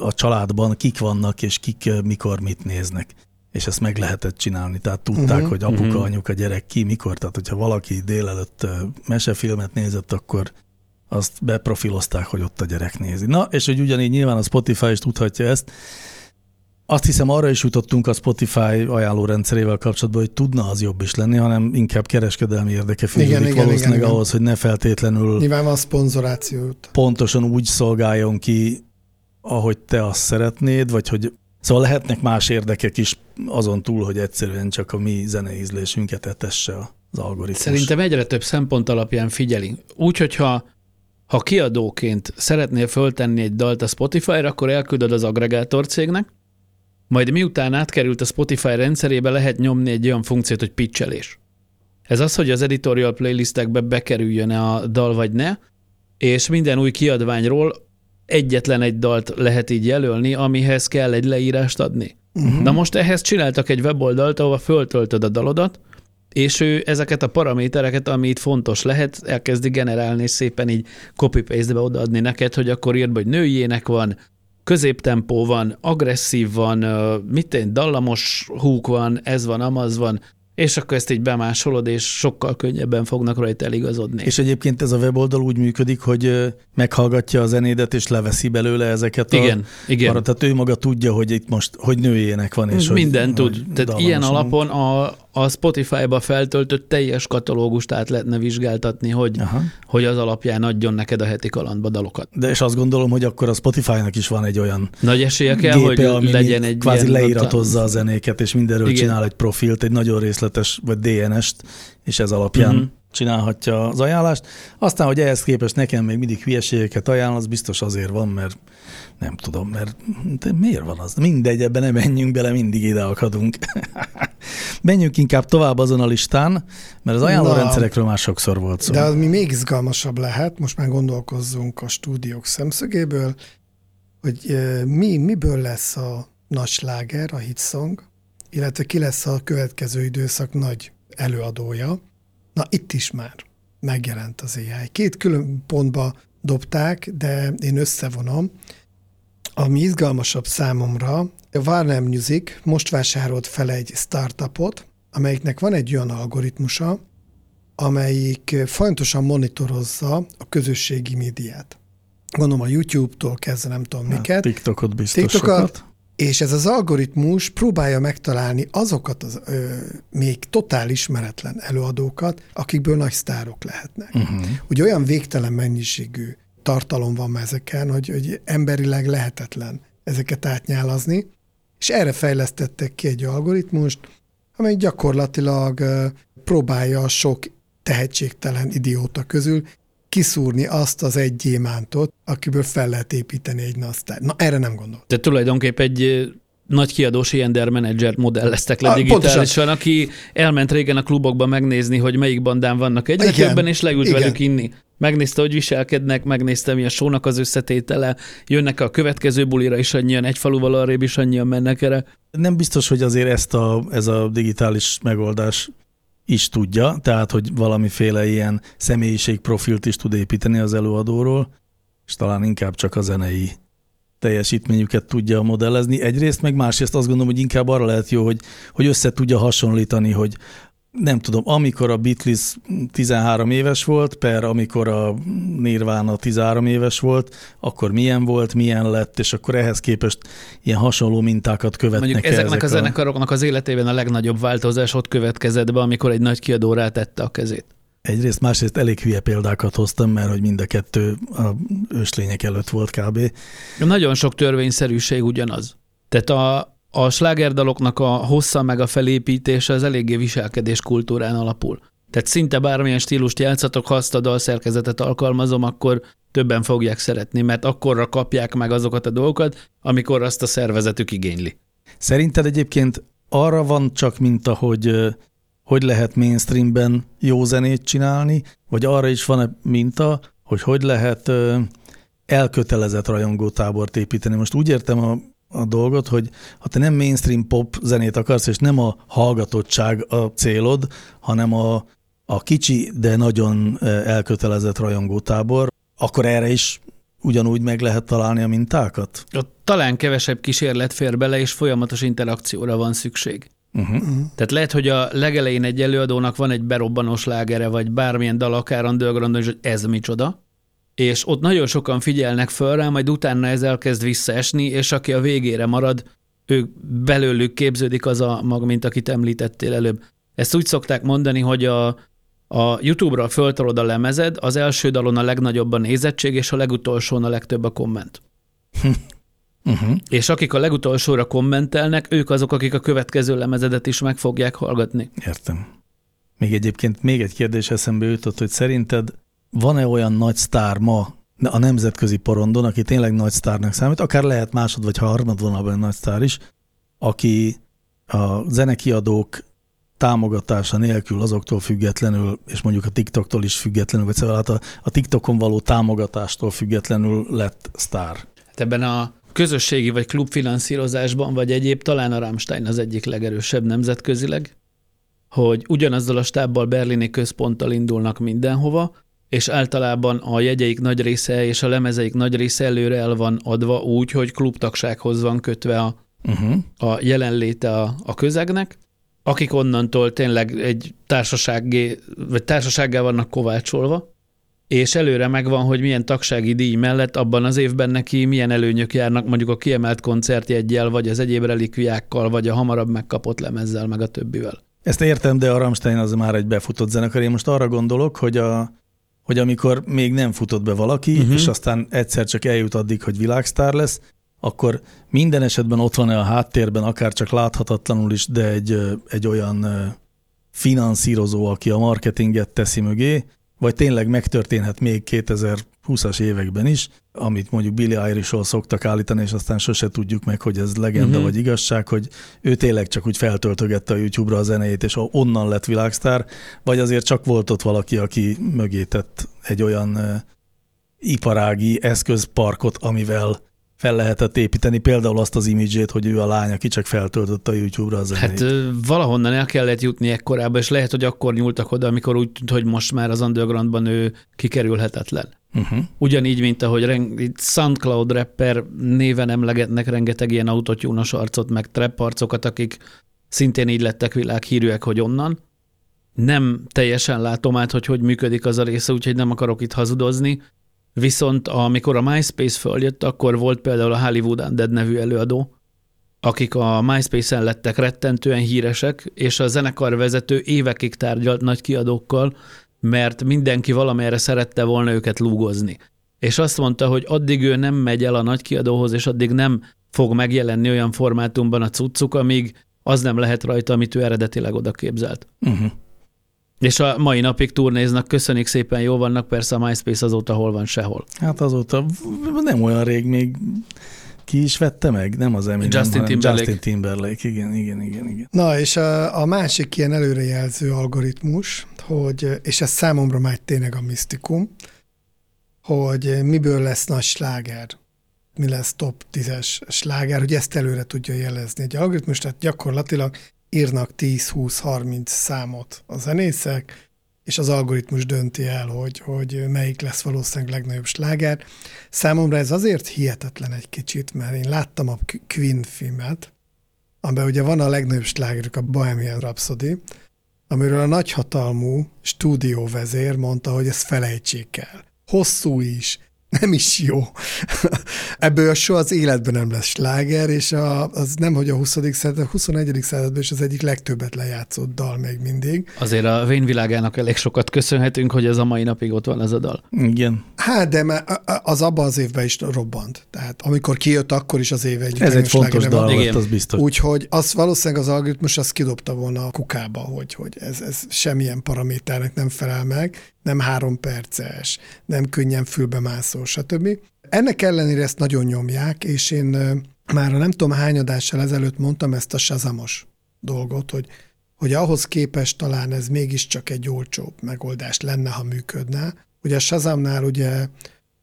a családban kik vannak, és kik mikor mit néznek. És ezt meg lehetett csinálni. Tehát tudták, uh-huh, hogy apuka, uh-huh. anyuka, gyerek ki, mikor. Tehát, hogyha valaki délelőtt mesefilmet nézett, akkor azt beprofilozták, hogy ott a gyerek nézi. Na, és hogy ugyanígy nyilván a Spotify is tudhatja ezt, azt hiszem arra is jutottunk a Spotify ajánlórendszerével kapcsolatban, hogy tudna az jobb is lenni, hanem inkább kereskedelmi érdeke fűződik igen, valószínűleg igen, igen, ahhoz, hogy ne feltétlenül Nyilván van szponzorációt. Pontosan úgy szolgáljon ki, ahogy te azt szeretnéd, vagy hogy Szóval lehetnek más érdekek is azon túl, hogy egyszerűen csak a mi zeneízlésünket etesse az algoritmus. Szerintem egyre több szempont alapján figyeli. Úgy, hogyha ha kiadóként szeretnél föltenni egy dalt a Spotify-ra, akkor elküldöd az agregátor cégnek, majd miután átkerült a Spotify rendszerébe, lehet nyomni egy olyan funkciót, hogy pitchelés. Ez az, hogy az editorial playlistekbe bekerüljön -e a dal vagy ne, és minden új kiadványról egyetlen egy dalt lehet így jelölni, amihez kell egy leírást adni. Uh-huh. Na most ehhez csináltak egy weboldalt, ahova föltöltöd a dalodat, és ő ezeket a paramétereket, ami itt fontos lehet, elkezdi generálni, és szépen így copy-paste-be odaadni neked, hogy akkor írd, hogy nőjének van, középtempó van, agresszív van, mit én, dallamos húk van, ez van, amaz van, és akkor ezt így bemásolod, és sokkal könnyebben fognak rajta eligazodni. És egyébként ez a weboldal úgy működik, hogy meghallgatja a zenédet, és leveszi belőle ezeket igen, a... Igen, arra, Tehát ő maga tudja, hogy itt most, hogy nőjének van, és Minden hogy, tud. Hogy Tehát ilyen alapon a, a Spotify-ba feltöltött teljes katalógust át lehetne vizsgáltatni, hogy, Aha. hogy az alapján adjon neked a heti kalandba dalokat. De és azt gondolom, hogy akkor a Spotify-nak is van egy olyan Nagy esélye kell, gépe, hogy legyen egy kvázi ilyen leíratozza a zenéket, és mindenről Igen. csinál egy profilt, egy nagyon részletes, vagy DNS-t, és ez alapján uh-huh csinálhatja az ajánlást. Aztán, hogy ehhez képest nekem még mindig hülyeségeket ajánl, az biztos azért van, mert nem tudom, mert de miért van az? Mindegy, ebben nem menjünk bele, mindig ide akadunk. [LAUGHS] Menjünk inkább tovább azon a listán, mert az ajánlórendszerekről már sokszor volt szó. De az mi még izgalmasabb lehet, most már gondolkozzunk a stúdiók szemszögéből, hogy mi, miből lesz a nagy sláger, a hitsong, illetve ki lesz a következő időszak nagy előadója. Na itt is már megjelent az AI. Két külön pontba dobták, de én összevonom. Ami izgalmasabb számomra, a Warner Music most vásárolt fel egy startupot, amelyiknek van egy olyan algoritmusa, amelyik folyamatosan monitorozza a közösségi médiát. Gondolom a YouTube-tól kezdve nem tudom hát, miket. TikTokot biztos TikTokat, és ez az algoritmus próbálja megtalálni azokat az ö, még totál ismeretlen előadókat, akikből nagy sztárok lehetnek. Uh-huh. Ugye olyan végtelen mennyiségű tartalom van ezeken, hogy, hogy emberileg lehetetlen ezeket átnyálazni, és erre fejlesztettek ki egy algoritmust, amely gyakorlatilag próbálja sok tehetségtelen idióta közül kiszúrni azt az egy gyémántot, akiből fel lehet építeni egy nasztár. Na, erre nem gondol. De tulajdonképpen egy nagy kiadós Ender menedzser modelleztek le digitálisan, aki elment régen a klubokba megnézni, hogy melyik bandán vannak egyre Igen. többen, és leült Igen. velük inni. Megnézte, hogy viselkednek, megnézte, mi a sónak az összetétele, jönnek a következő bulira is annyian, egy faluval arrébb is annyian mennek erre. Nem biztos, hogy azért ezt a, ez a digitális megoldás is tudja, tehát hogy valamiféle ilyen személyiségprofilt is tud építeni az előadóról, és talán inkább csak a zenei teljesítményüket tudja modellezni. Egyrészt, meg másrészt azt gondolom, hogy inkább arra lehet jó, hogy, hogy össze tudja hasonlítani, hogy nem tudom, amikor a Beatles 13 éves volt, per amikor a Nirvana 13 éves volt, akkor milyen volt, milyen lett, és akkor ehhez képest ilyen hasonló mintákat követnek Mondjuk ezeknek ezek a zenekaroknak az életében a legnagyobb változás ott következett be, amikor egy nagy kiadó rátette a kezét. Egyrészt, másrészt elég hülye példákat hoztam, mert hogy mind a kettő a őslények előtt volt kb. Nagyon sok törvényszerűség ugyanaz. Tehát a, a slágerdaloknak a hossza meg a felépítése az eléggé viselkedés kultúrán alapul. Tehát szinte bármilyen stílust játszatok, ha azt a dalszerkezetet alkalmazom, akkor többen fogják szeretni, mert akkorra kapják meg azokat a dolgokat, amikor azt a szervezetük igényli. Szerinted egyébként arra van csak minta, hogy hogy lehet mainstreamben jó zenét csinálni, vagy arra is van-e minta, hogy hogy lehet elkötelezett rajongótábort építeni. Most úgy értem a a dolgot, hogy ha te nem mainstream pop zenét akarsz, és nem a hallgatottság a célod, hanem a, a kicsi, de nagyon elkötelezett rajongótábor, akkor erre is ugyanúgy meg lehet találni a mintákat? Talán kevesebb kísérlet fér bele, és folyamatos interakcióra van szükség. Uh-huh. Uh-huh. Tehát lehet, hogy a legelején egy előadónak van egy berobbanós lágere, vagy bármilyen dal akár undergroundon, hogy ez micsoda, és ott nagyon sokan figyelnek föl rá, majd utána ez elkezd visszaesni, és aki a végére marad, ő belőlük képződik az a mag, mint akit említettél előbb. Ezt úgy szokták mondani, hogy a, a YouTube-ra föltolod a lemezed, az első dalon a legnagyobb a nézettség, és a legutolsón a legtöbb a komment. Uh-huh. [LAUGHS] És akik a legutolsóra kommentelnek, ők azok, akik a következő lemezedet is meg fogják hallgatni. Értem. Még egyébként még egy kérdés eszembe jutott, hogy szerinted van-e olyan nagy sztár ma a nemzetközi porondon, aki tényleg nagy sztárnak számít, akár lehet másod vagy harmad vonalban nagy sztár is, aki a zenekiadók támogatása nélkül, azoktól függetlenül, és mondjuk a TikToktól is függetlenül, vagy szóval hát a, a TikTokon való támogatástól függetlenül lett sztár. Hát ebben a közösségi vagy klubfinanszírozásban, vagy egyéb, talán a Rammstein az egyik legerősebb nemzetközileg, hogy ugyanazzal a stábbal berlini központtal indulnak mindenhova, és általában a jegyeik nagy része és a lemezeik nagy része előre el van adva úgy, hogy klubtagsághoz van kötve a, uh-huh. a jelenléte a, a közegnek, akik onnantól tényleg egy társasággé, vagy társasággá vannak kovácsolva, és előre megvan, hogy milyen tagsági díj mellett abban az évben neki milyen előnyök járnak mondjuk a kiemelt koncertjegyel, vagy az egyéb relikviákkal, vagy a hamarabb megkapott lemezzel, meg a többivel. Ezt értem, de a Rammstein az már egy befutott zenekar. Én most arra gondolok, hogy, a, hogy amikor még nem futott be valaki, uh-huh. és aztán egyszer csak eljut addig, hogy világsztár lesz, akkor minden esetben ott van-e a háttérben, akár csak láthatatlanul is, de egy, egy olyan finanszírozó, aki a marketinget teszi mögé, vagy tényleg megtörténhet még 2020-as években is, amit mondjuk Billy Irish-ról szoktak állítani, és aztán sose tudjuk meg, hogy ez legenda uh-huh. vagy igazság, hogy ő tényleg csak úgy feltöltögette a YouTube-ra a zenéjét, és onnan lett világsztár, vagy azért csak volt ott valaki, aki mögé tett egy olyan iparági eszközparkot, amivel fel lehetett építeni például azt az imidzsét, hogy ő a lány, aki csak feltöltötte a YouTube-ra az Hát valahonnan el kellett jutni ekkorába, és lehet, hogy akkor nyúltak oda, amikor úgy tűnt, hogy most már az undergroundban ő kikerülhetetlen. Uh-huh. Ugyanígy, mint ahogy reng- SoundCloud rapper néven emlegetnek rengeteg ilyen autotyúnos arcot, meg trap arcokat, akik szintén így lettek világhírűek, hogy onnan. Nem teljesen látom át, hogy hogy működik az a része, úgyhogy nem akarok itt hazudozni, Viszont amikor a MySpace följött, akkor volt például a Hollywood Undead nevű előadó, akik a MySpace-en lettek rettentően híresek, és a zenekar vezető évekig tárgyalt nagy kiadókkal, mert mindenki valamelyre szerette volna őket lúgozni. És azt mondta, hogy addig ő nem megy el a nagy kiadóhoz, és addig nem fog megjelenni olyan formátumban a cuccuk, amíg az nem lehet rajta, amit ő eredetileg oda képzelt. Uh-huh. És a mai napig turnéznak, köszönik szépen, jó vannak, persze a MySpace azóta hol van sehol. Hát azóta nem olyan rég még ki is vette meg? Nem az Eminem, Justin Timberlake. Justin Timberlake, igen, igen, igen. igen. Na, és a, a másik ilyen előrejelző algoritmus, hogy, és ez számomra már tényleg a misztikum, hogy miből lesz nagy sláger, mi lesz top 10-es sláger, hogy ezt előre tudja jelezni egy algoritmus, tehát gyakorlatilag írnak 10-20-30 számot a zenészek, és az algoritmus dönti el, hogy, hogy melyik lesz valószínűleg legnagyobb sláger. Számomra ez azért hihetetlen egy kicsit, mert én láttam a Queen filmet, amiben ugye van a legnagyobb slágerük, a Bohemian Rhapsody, amiről a nagyhatalmú stúdióvezér mondta, hogy ezt felejtsék el. Hosszú is, nem is jó. Ebből soha az életben nem lesz sláger, és a, az nem, hogy a 20. század, a 21. században is az egyik legtöbbet lejátszott dal még mindig. Azért a vényvilágának elég sokat köszönhetünk, hogy ez a mai napig ott van ez a dal. Igen. Hát, de az abban az évben is robbant. Tehát amikor kijött, akkor is az év egy. Ez egy fontos dal volt, az biztos. Úgyhogy az valószínűleg az algoritmus azt kidobta volna a kukába, hogy, hogy ez, ez semmilyen paraméternek nem felel meg, nem három perces, nem könnyen fülbemászó, stb. Ennek ellenére ezt nagyon nyomják, és én már nem tudom hány adással ezelőtt mondtam ezt a sazamos dolgot, hogy, hogy ahhoz képest talán ez mégiscsak egy olcsóbb megoldás lenne, ha működne. Ugye a Shazamnál ugye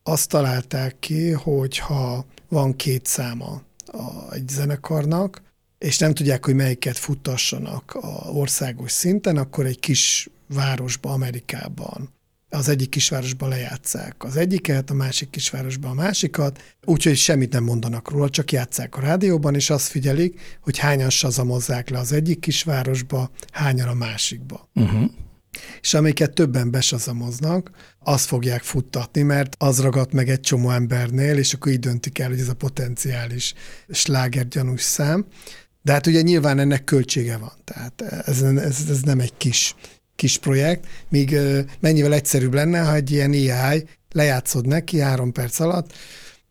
azt találták ki, hogy ha van két száma a, egy zenekarnak, és nem tudják, hogy melyiket futtassanak a országos szinten, akkor egy kis városba, Amerikában az egyik kisvárosban lejátszák az egyiket, a másik kisvárosban a másikat, úgyhogy semmit nem mondanak róla, csak játszák a rádióban, és azt figyelik, hogy hányan sazamozzák le az egyik kisvárosba, hányan a másikba. Uh-huh. És amiket többen besazamoznak, azt fogják futtatni, mert az ragadt meg egy csomó embernél, és akkor így döntik el, hogy ez a potenciális slágergyanús szám. De hát ugye nyilván ennek költsége van, tehát ez, ez, ez nem egy kis kis projekt, míg mennyivel egyszerűbb lenne, ha egy ilyen AI lejátszod neki három perc alatt,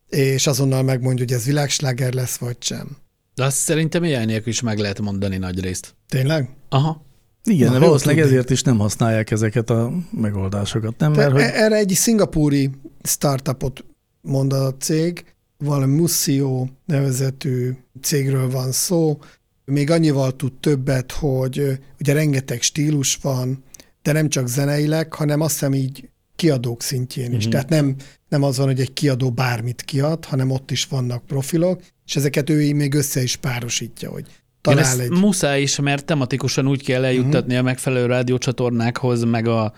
és azonnal megmondja, hogy ez világsláger lesz, vagy sem. De azt szerintem AI nélkül is meg lehet mondani nagy részt. Tényleg? Aha. Igen, Na, valószínűleg ezért is nem használják ezeket a megoldásokat, nem? Mert, hogy... E- erre egy szingapúri startupot mond a cég, valami Musio nevezetű cégről van szó, még annyival tud többet, hogy ugye rengeteg stílus van, de nem csak zeneileg, hanem azt hiszem így kiadók szintjén is. Mhm. Tehát nem, nem az van, hogy egy kiadó bármit kiad, hanem ott is vannak profilok, és ezeket ő még össze is párosítja, hogy Igen, talál ezt egy... muszáj is, mert tematikusan úgy kell eljuttatni Mhm. a megfelelő rádiócsatornákhoz, meg a,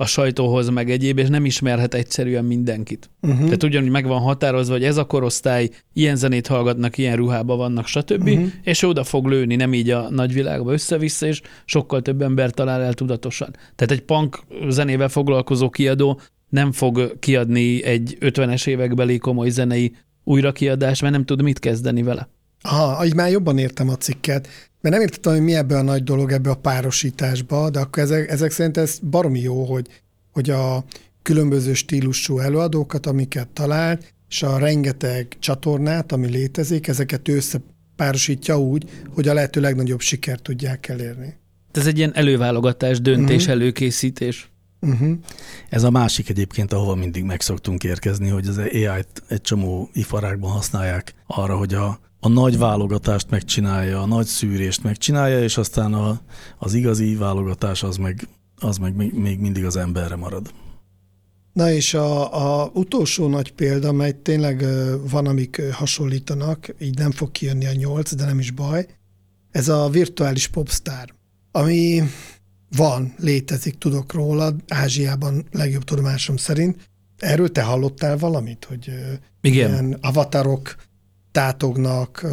a sajtóhoz, meg egyéb, és nem ismerhet egyszerűen mindenkit. Uh-huh. Tehát ugyanúgy meg van határozva, hogy ez a korosztály, ilyen zenét hallgatnak, ilyen ruhába vannak, stb., Mhm. és oda fog lőni, nem így a nagyvilágba össze-vissza, és sokkal több ember talál el tudatosan. Tehát egy punk zenével foglalkozó kiadó nem fog kiadni egy 50-es évekbeli komoly zenei újrakiadást, mert nem tud mit kezdeni vele. Aha, így már jobban értem a cikket, mert nem értettem, hogy mi ebbe a nagy dolog ebbe a párosításba, de akkor ezek, ezek szerint ez baromi jó, hogy, hogy a különböző stílusú előadókat, amiket talál, és a rengeteg csatornát, ami létezik, ezeket összepárosítja úgy, hogy a lehető legnagyobb sikert tudják elérni. Ez egy ilyen előválogatás, döntés, Mhm. előkészítés. Uh-huh. Ez a másik egyébként, ahova mindig meg szoktunk érkezni, hogy az AI-t egy csomó iparágban használják arra, hogy a, a nagy válogatást megcsinálja, a nagy szűrést megcsinálja, és aztán a, az igazi válogatás az meg, az meg még, még mindig az emberre marad. Na és a, a utolsó nagy példa, mely tényleg van, amik hasonlítanak, így nem fog kijönni a nyolc, de nem is baj, ez a virtuális popstar, ami van, létezik, tudok róla, Ázsiában legjobb tudomásom szerint. Erről te hallottál valamit, hogy Igen. ilyen avatarok tátognak,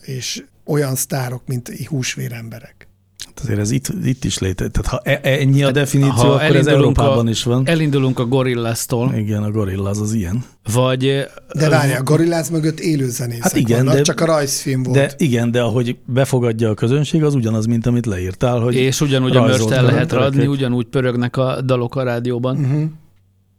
és olyan sztárok, mint húsvéremberek. Hát azért ez itt, itt is létezik. Tehát ha e- ennyi a Hát, definíció, ha akkor ez elindulunk Európában a- is van. Elindulunk a Gorillaztól, Igen, a gorilla az az ilyen. vagy... De várjál, a gorilláz mögött élőzenészek Hát igen, vannak, de- csak a rajzfilm volt. De igen, de ahogy befogadja a közönség, az ugyanaz, mint amit leírtál, hogy És ugyanúgy a mörst el lehet karaktereket. adni, ugyanúgy pörögnek a dalok a rádióban. Uh-huh.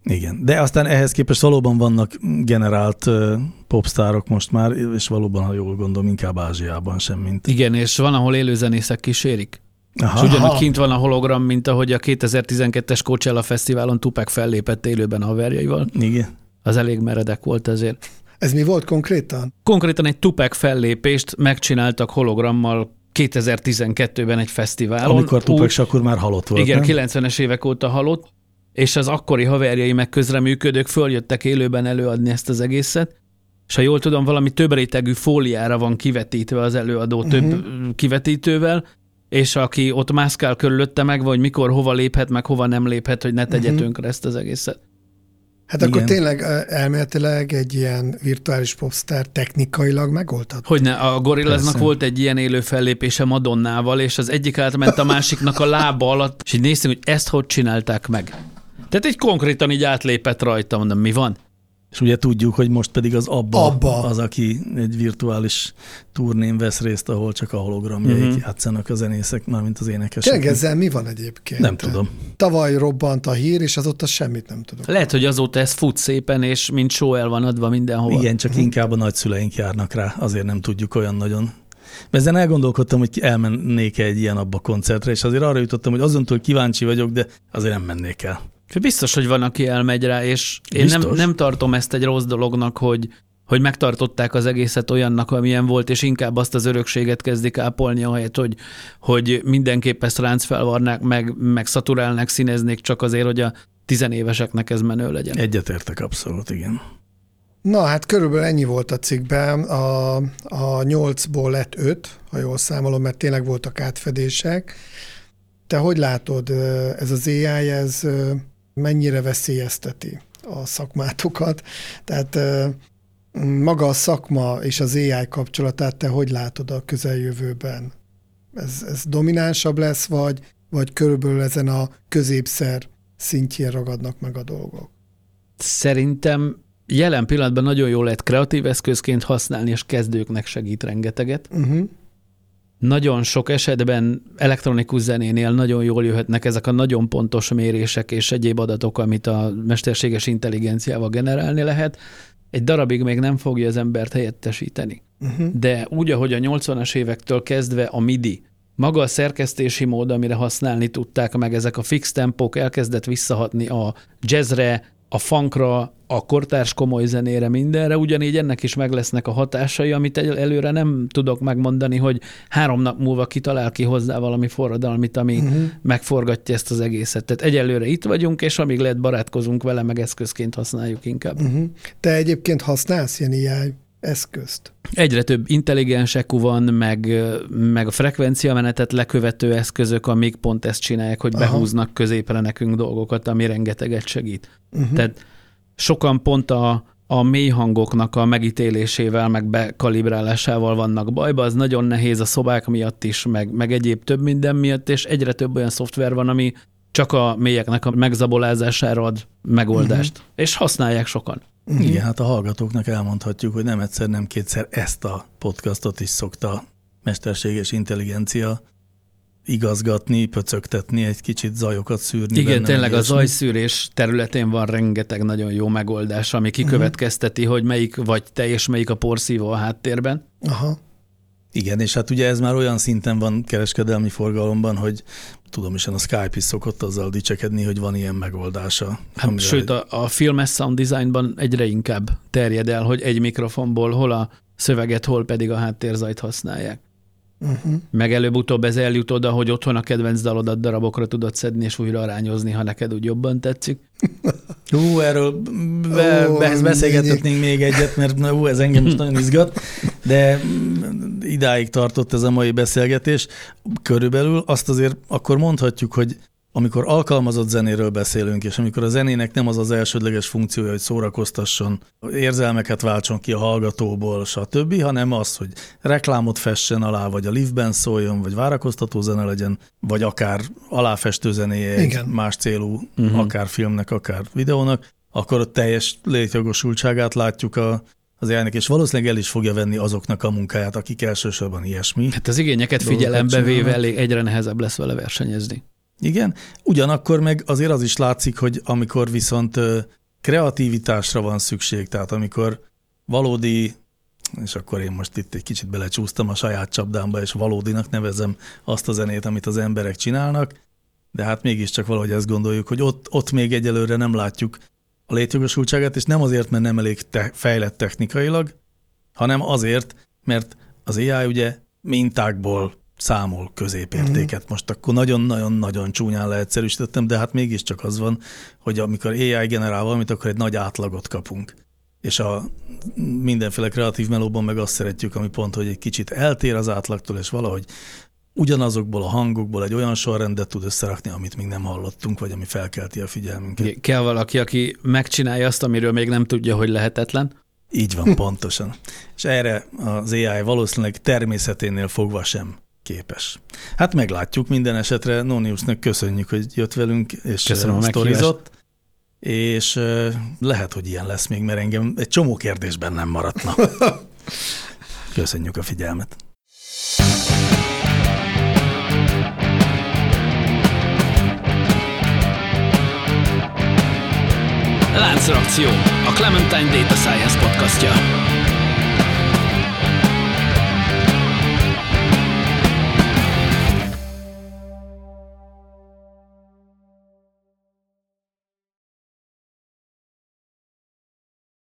Igen, de aztán ehhez képest valóban vannak generált uh, popstárok most már, és valóban, ha jól gondolom, inkább Ázsiában sem, mint... Igen, és van, ahol élőzenészek kísérik. Aha, És ugyanúgy kint van a hologram, mint ahogy a 2012-es Coachella Fesztiválon Tupac fellépett élőben a haverjaival. igen. Az elég meredek volt ezért. Ez mi volt konkrétan? Konkrétan egy Tupac fellépést megcsináltak hologrammal 2012-ben egy fesztiválon. Amikor Tupac Úgy- Shakur már halott volt, Igen, nem? 90-es évek óta halott, és az akkori haverjai meg közreműködők följöttek élőben előadni ezt az egészet, és ha jól tudom, valami több rétegű fóliára van kivetítve az előadó több Mhm. kivetítővel, és aki ott mászkál körülötte meg, vagy mikor hova léphet, meg hova nem léphet, hogy ne tegye Mhm. tönkre ezt az egészet. Hát akkor Igen. tényleg ö, elméletileg egy ilyen virtuális popstar technikailag megoldható. Hogy ne, a Gorillaznak volt egy ilyen élő fellépése Madonnával, és az egyik átment a másiknak a lába alatt, és így néztünk, hogy ezt hogy csinálták meg. Tehát egy konkrétan így átlépett rajta, mondom, mi van? És ugye tudjuk, hogy most pedig az Abba, Abba. az, aki egy virtuális turnén vesz részt, ahol csak a hologramjaik Mhm. játszanak a zenészek, mármint az énekesek. Tényleg ezzel mi van egyébként? Nem tudom. Tavaly robbant a hír, és azóta semmit nem tudok. Lehet, hogy azóta ez fut szépen, és mint show el van adva mindenhova. Igen, csak inkább a nagyszüleink járnak rá, azért nem tudjuk olyan nagyon. De ezen elgondolkodtam, hogy elmennék egy ilyen abba koncertre, és azért arra jutottam, hogy azon túl kíváncsi vagyok, de azért nem mennék el. Biztos, hogy van, aki elmegy rá, és én nem, Biztos. nem tartom ezt egy rossz dolognak, hogy, hogy megtartották az egészet olyannak, amilyen volt, és inkább azt az örökséget kezdik ápolni, ahelyett, hogy, hogy mindenképp ezt ránc felvarnák, meg, meg szaturálnák, színeznék csak azért, hogy a tizenéveseknek ez menő legyen. Egyetértek abszolút, igen. Na hát körülbelül ennyi volt a cikkben. A, a nyolcból lett öt, ha jól számolom, mert tényleg voltak átfedések. Te hogy látod, ez az AI, ez mennyire veszélyezteti a szakmátokat? Tehát maga a szakma és az AI kapcsolatát te hogy látod a közeljövőben? Ez, ez dominánsabb lesz, vagy, vagy körülbelül ezen a középszer szintjén ragadnak meg a dolgok? Szerintem jelen pillanatban nagyon jól lehet kreatív eszközként használni, és kezdőknek segít rengeteget. Uh-huh. Nagyon sok esetben elektronikus zenénél nagyon jól jöhetnek ezek a nagyon pontos mérések és egyéb adatok, amit a mesterséges intelligenciával generálni lehet. Egy darabig még nem fogja az embert helyettesíteni. Uh-huh. De úgy, ahogy a 80-as évektől kezdve a MIDI, maga a szerkesztési mód, amire használni tudták meg, ezek a fix tempók elkezdett visszahatni a jazzre, a funkra, a kortárs komoly zenére, mindenre, ugyanígy ennek is meg lesznek a hatásai, amit előre nem tudok megmondani, hogy három nap múlva kitalál ki hozzá valami forradalmit, ami uh-huh. megforgatja ezt az egészet. Tehát egyelőre itt vagyunk, és amíg lehet barátkozunk vele, meg eszközként használjuk inkább. Uh-huh. Te egyébként használsz ilyen AI eszközt? Egyre több intelligens EQ van, meg, meg a frekvenciamenetet lekövető eszközök, amik pont ezt csinálják, hogy Aha. behúznak középre nekünk dolgokat, ami rengeteget segít. Uh-huh. Tehát sokan pont a, a mély hangoknak a megítélésével, meg bekalibrálásával vannak bajba, az nagyon nehéz a szobák miatt is, meg, meg egyéb több minden miatt, és egyre több olyan szoftver van, ami csak a mélyeknek a megzabolázására ad megoldást, uh-huh. és használják sokan. Igen, hát a hallgatóknak elmondhatjuk, hogy nem egyszer, nem kétszer ezt a podcastot is szokta mesterséges intelligencia igazgatni, pöcögtetni, egy kicsit zajokat szűrni. Igen, benne, tényleg a zajszűrés területén van rengeteg nagyon jó megoldás, ami kikövetkezteti, uh-huh. hogy melyik vagy te és melyik a porszívó a háttérben. Aha. Igen, és hát ugye ez már olyan szinten van kereskedelmi forgalomban, hogy tudom is, a Skype is szokott azzal dicsekedni, hogy van ilyen megoldása. Hát, sőt, a, a filmes sound designban egyre inkább terjed el, hogy egy mikrofonból hol a szöveget, hol pedig a háttérzajt használják. Uh-huh. Meg előbb-utóbb ez eljut oda, hogy otthon a kedvenc dalodat darabokra tudod szedni és újra arányozni, ha neked úgy jobban tetszik. Hú, erről be, oh, be, beszélgethetnénk még egyet, mert hú, ez engem is nagyon izgat, de idáig tartott ez a mai beszélgetés. Körülbelül azt azért akkor mondhatjuk, hogy amikor alkalmazott zenéről beszélünk, és amikor a zenének nem az az elsődleges funkciója, hogy szórakoztasson, érzelmeket váltson ki a hallgatóból, stb., hanem az, hogy reklámot fessen alá, vagy a liftben szóljon, vagy várakoztató zene legyen, vagy akár aláfestő zenéje egy más célú, uh-huh. akár filmnek, akár videónak, akkor a teljes létjogosultságát látjuk a, az elnök, és valószínűleg el is fogja venni azoknak a munkáját, akik elsősorban ilyesmi. Hát az igényeket figyelembe véve egyre nehezebb lesz vele versenyezni. Igen, ugyanakkor meg azért az is látszik, hogy amikor viszont kreativitásra van szükség, tehát amikor valódi, és akkor én most itt egy kicsit belecsúsztam a saját csapdámba, és valódinak nevezem azt a zenét, amit az emberek csinálnak, de hát mégiscsak valahogy ezt gondoljuk, hogy ott, ott még egyelőre nem látjuk a létjogosultságát, és nem azért, mert nem elég te, fejlett technikailag, hanem azért, mert az AI ugye mintákból számol középértéket. Mm. Most akkor nagyon-nagyon-nagyon csúnyán leegyszerűsítettem, de hát mégiscsak az van, hogy amikor AI generál valamit, akkor egy nagy átlagot kapunk. És a mindenféle kreatív melóban meg azt szeretjük, ami pont, hogy egy kicsit eltér az átlagtól, és valahogy ugyanazokból a hangokból egy olyan sorrendet tud összerakni, amit még nem hallottunk, vagy ami felkelti a figyelmünket. Kell valaki, aki megcsinálja azt, amiről még nem tudja, hogy lehetetlen. Így van, pontosan. És erre az AI valószínűleg természeténél fogva sem képes. Hát meglátjuk minden esetre. Noniusnak köszönjük, hogy jött velünk, és Köszönöm sztorizott. És lehet, hogy ilyen lesz még, mert engem egy csomó kérdésben nem maradna. [LAUGHS] Köszönjük a figyelmet. Láncreakció, a Clementine Data Science podcastja.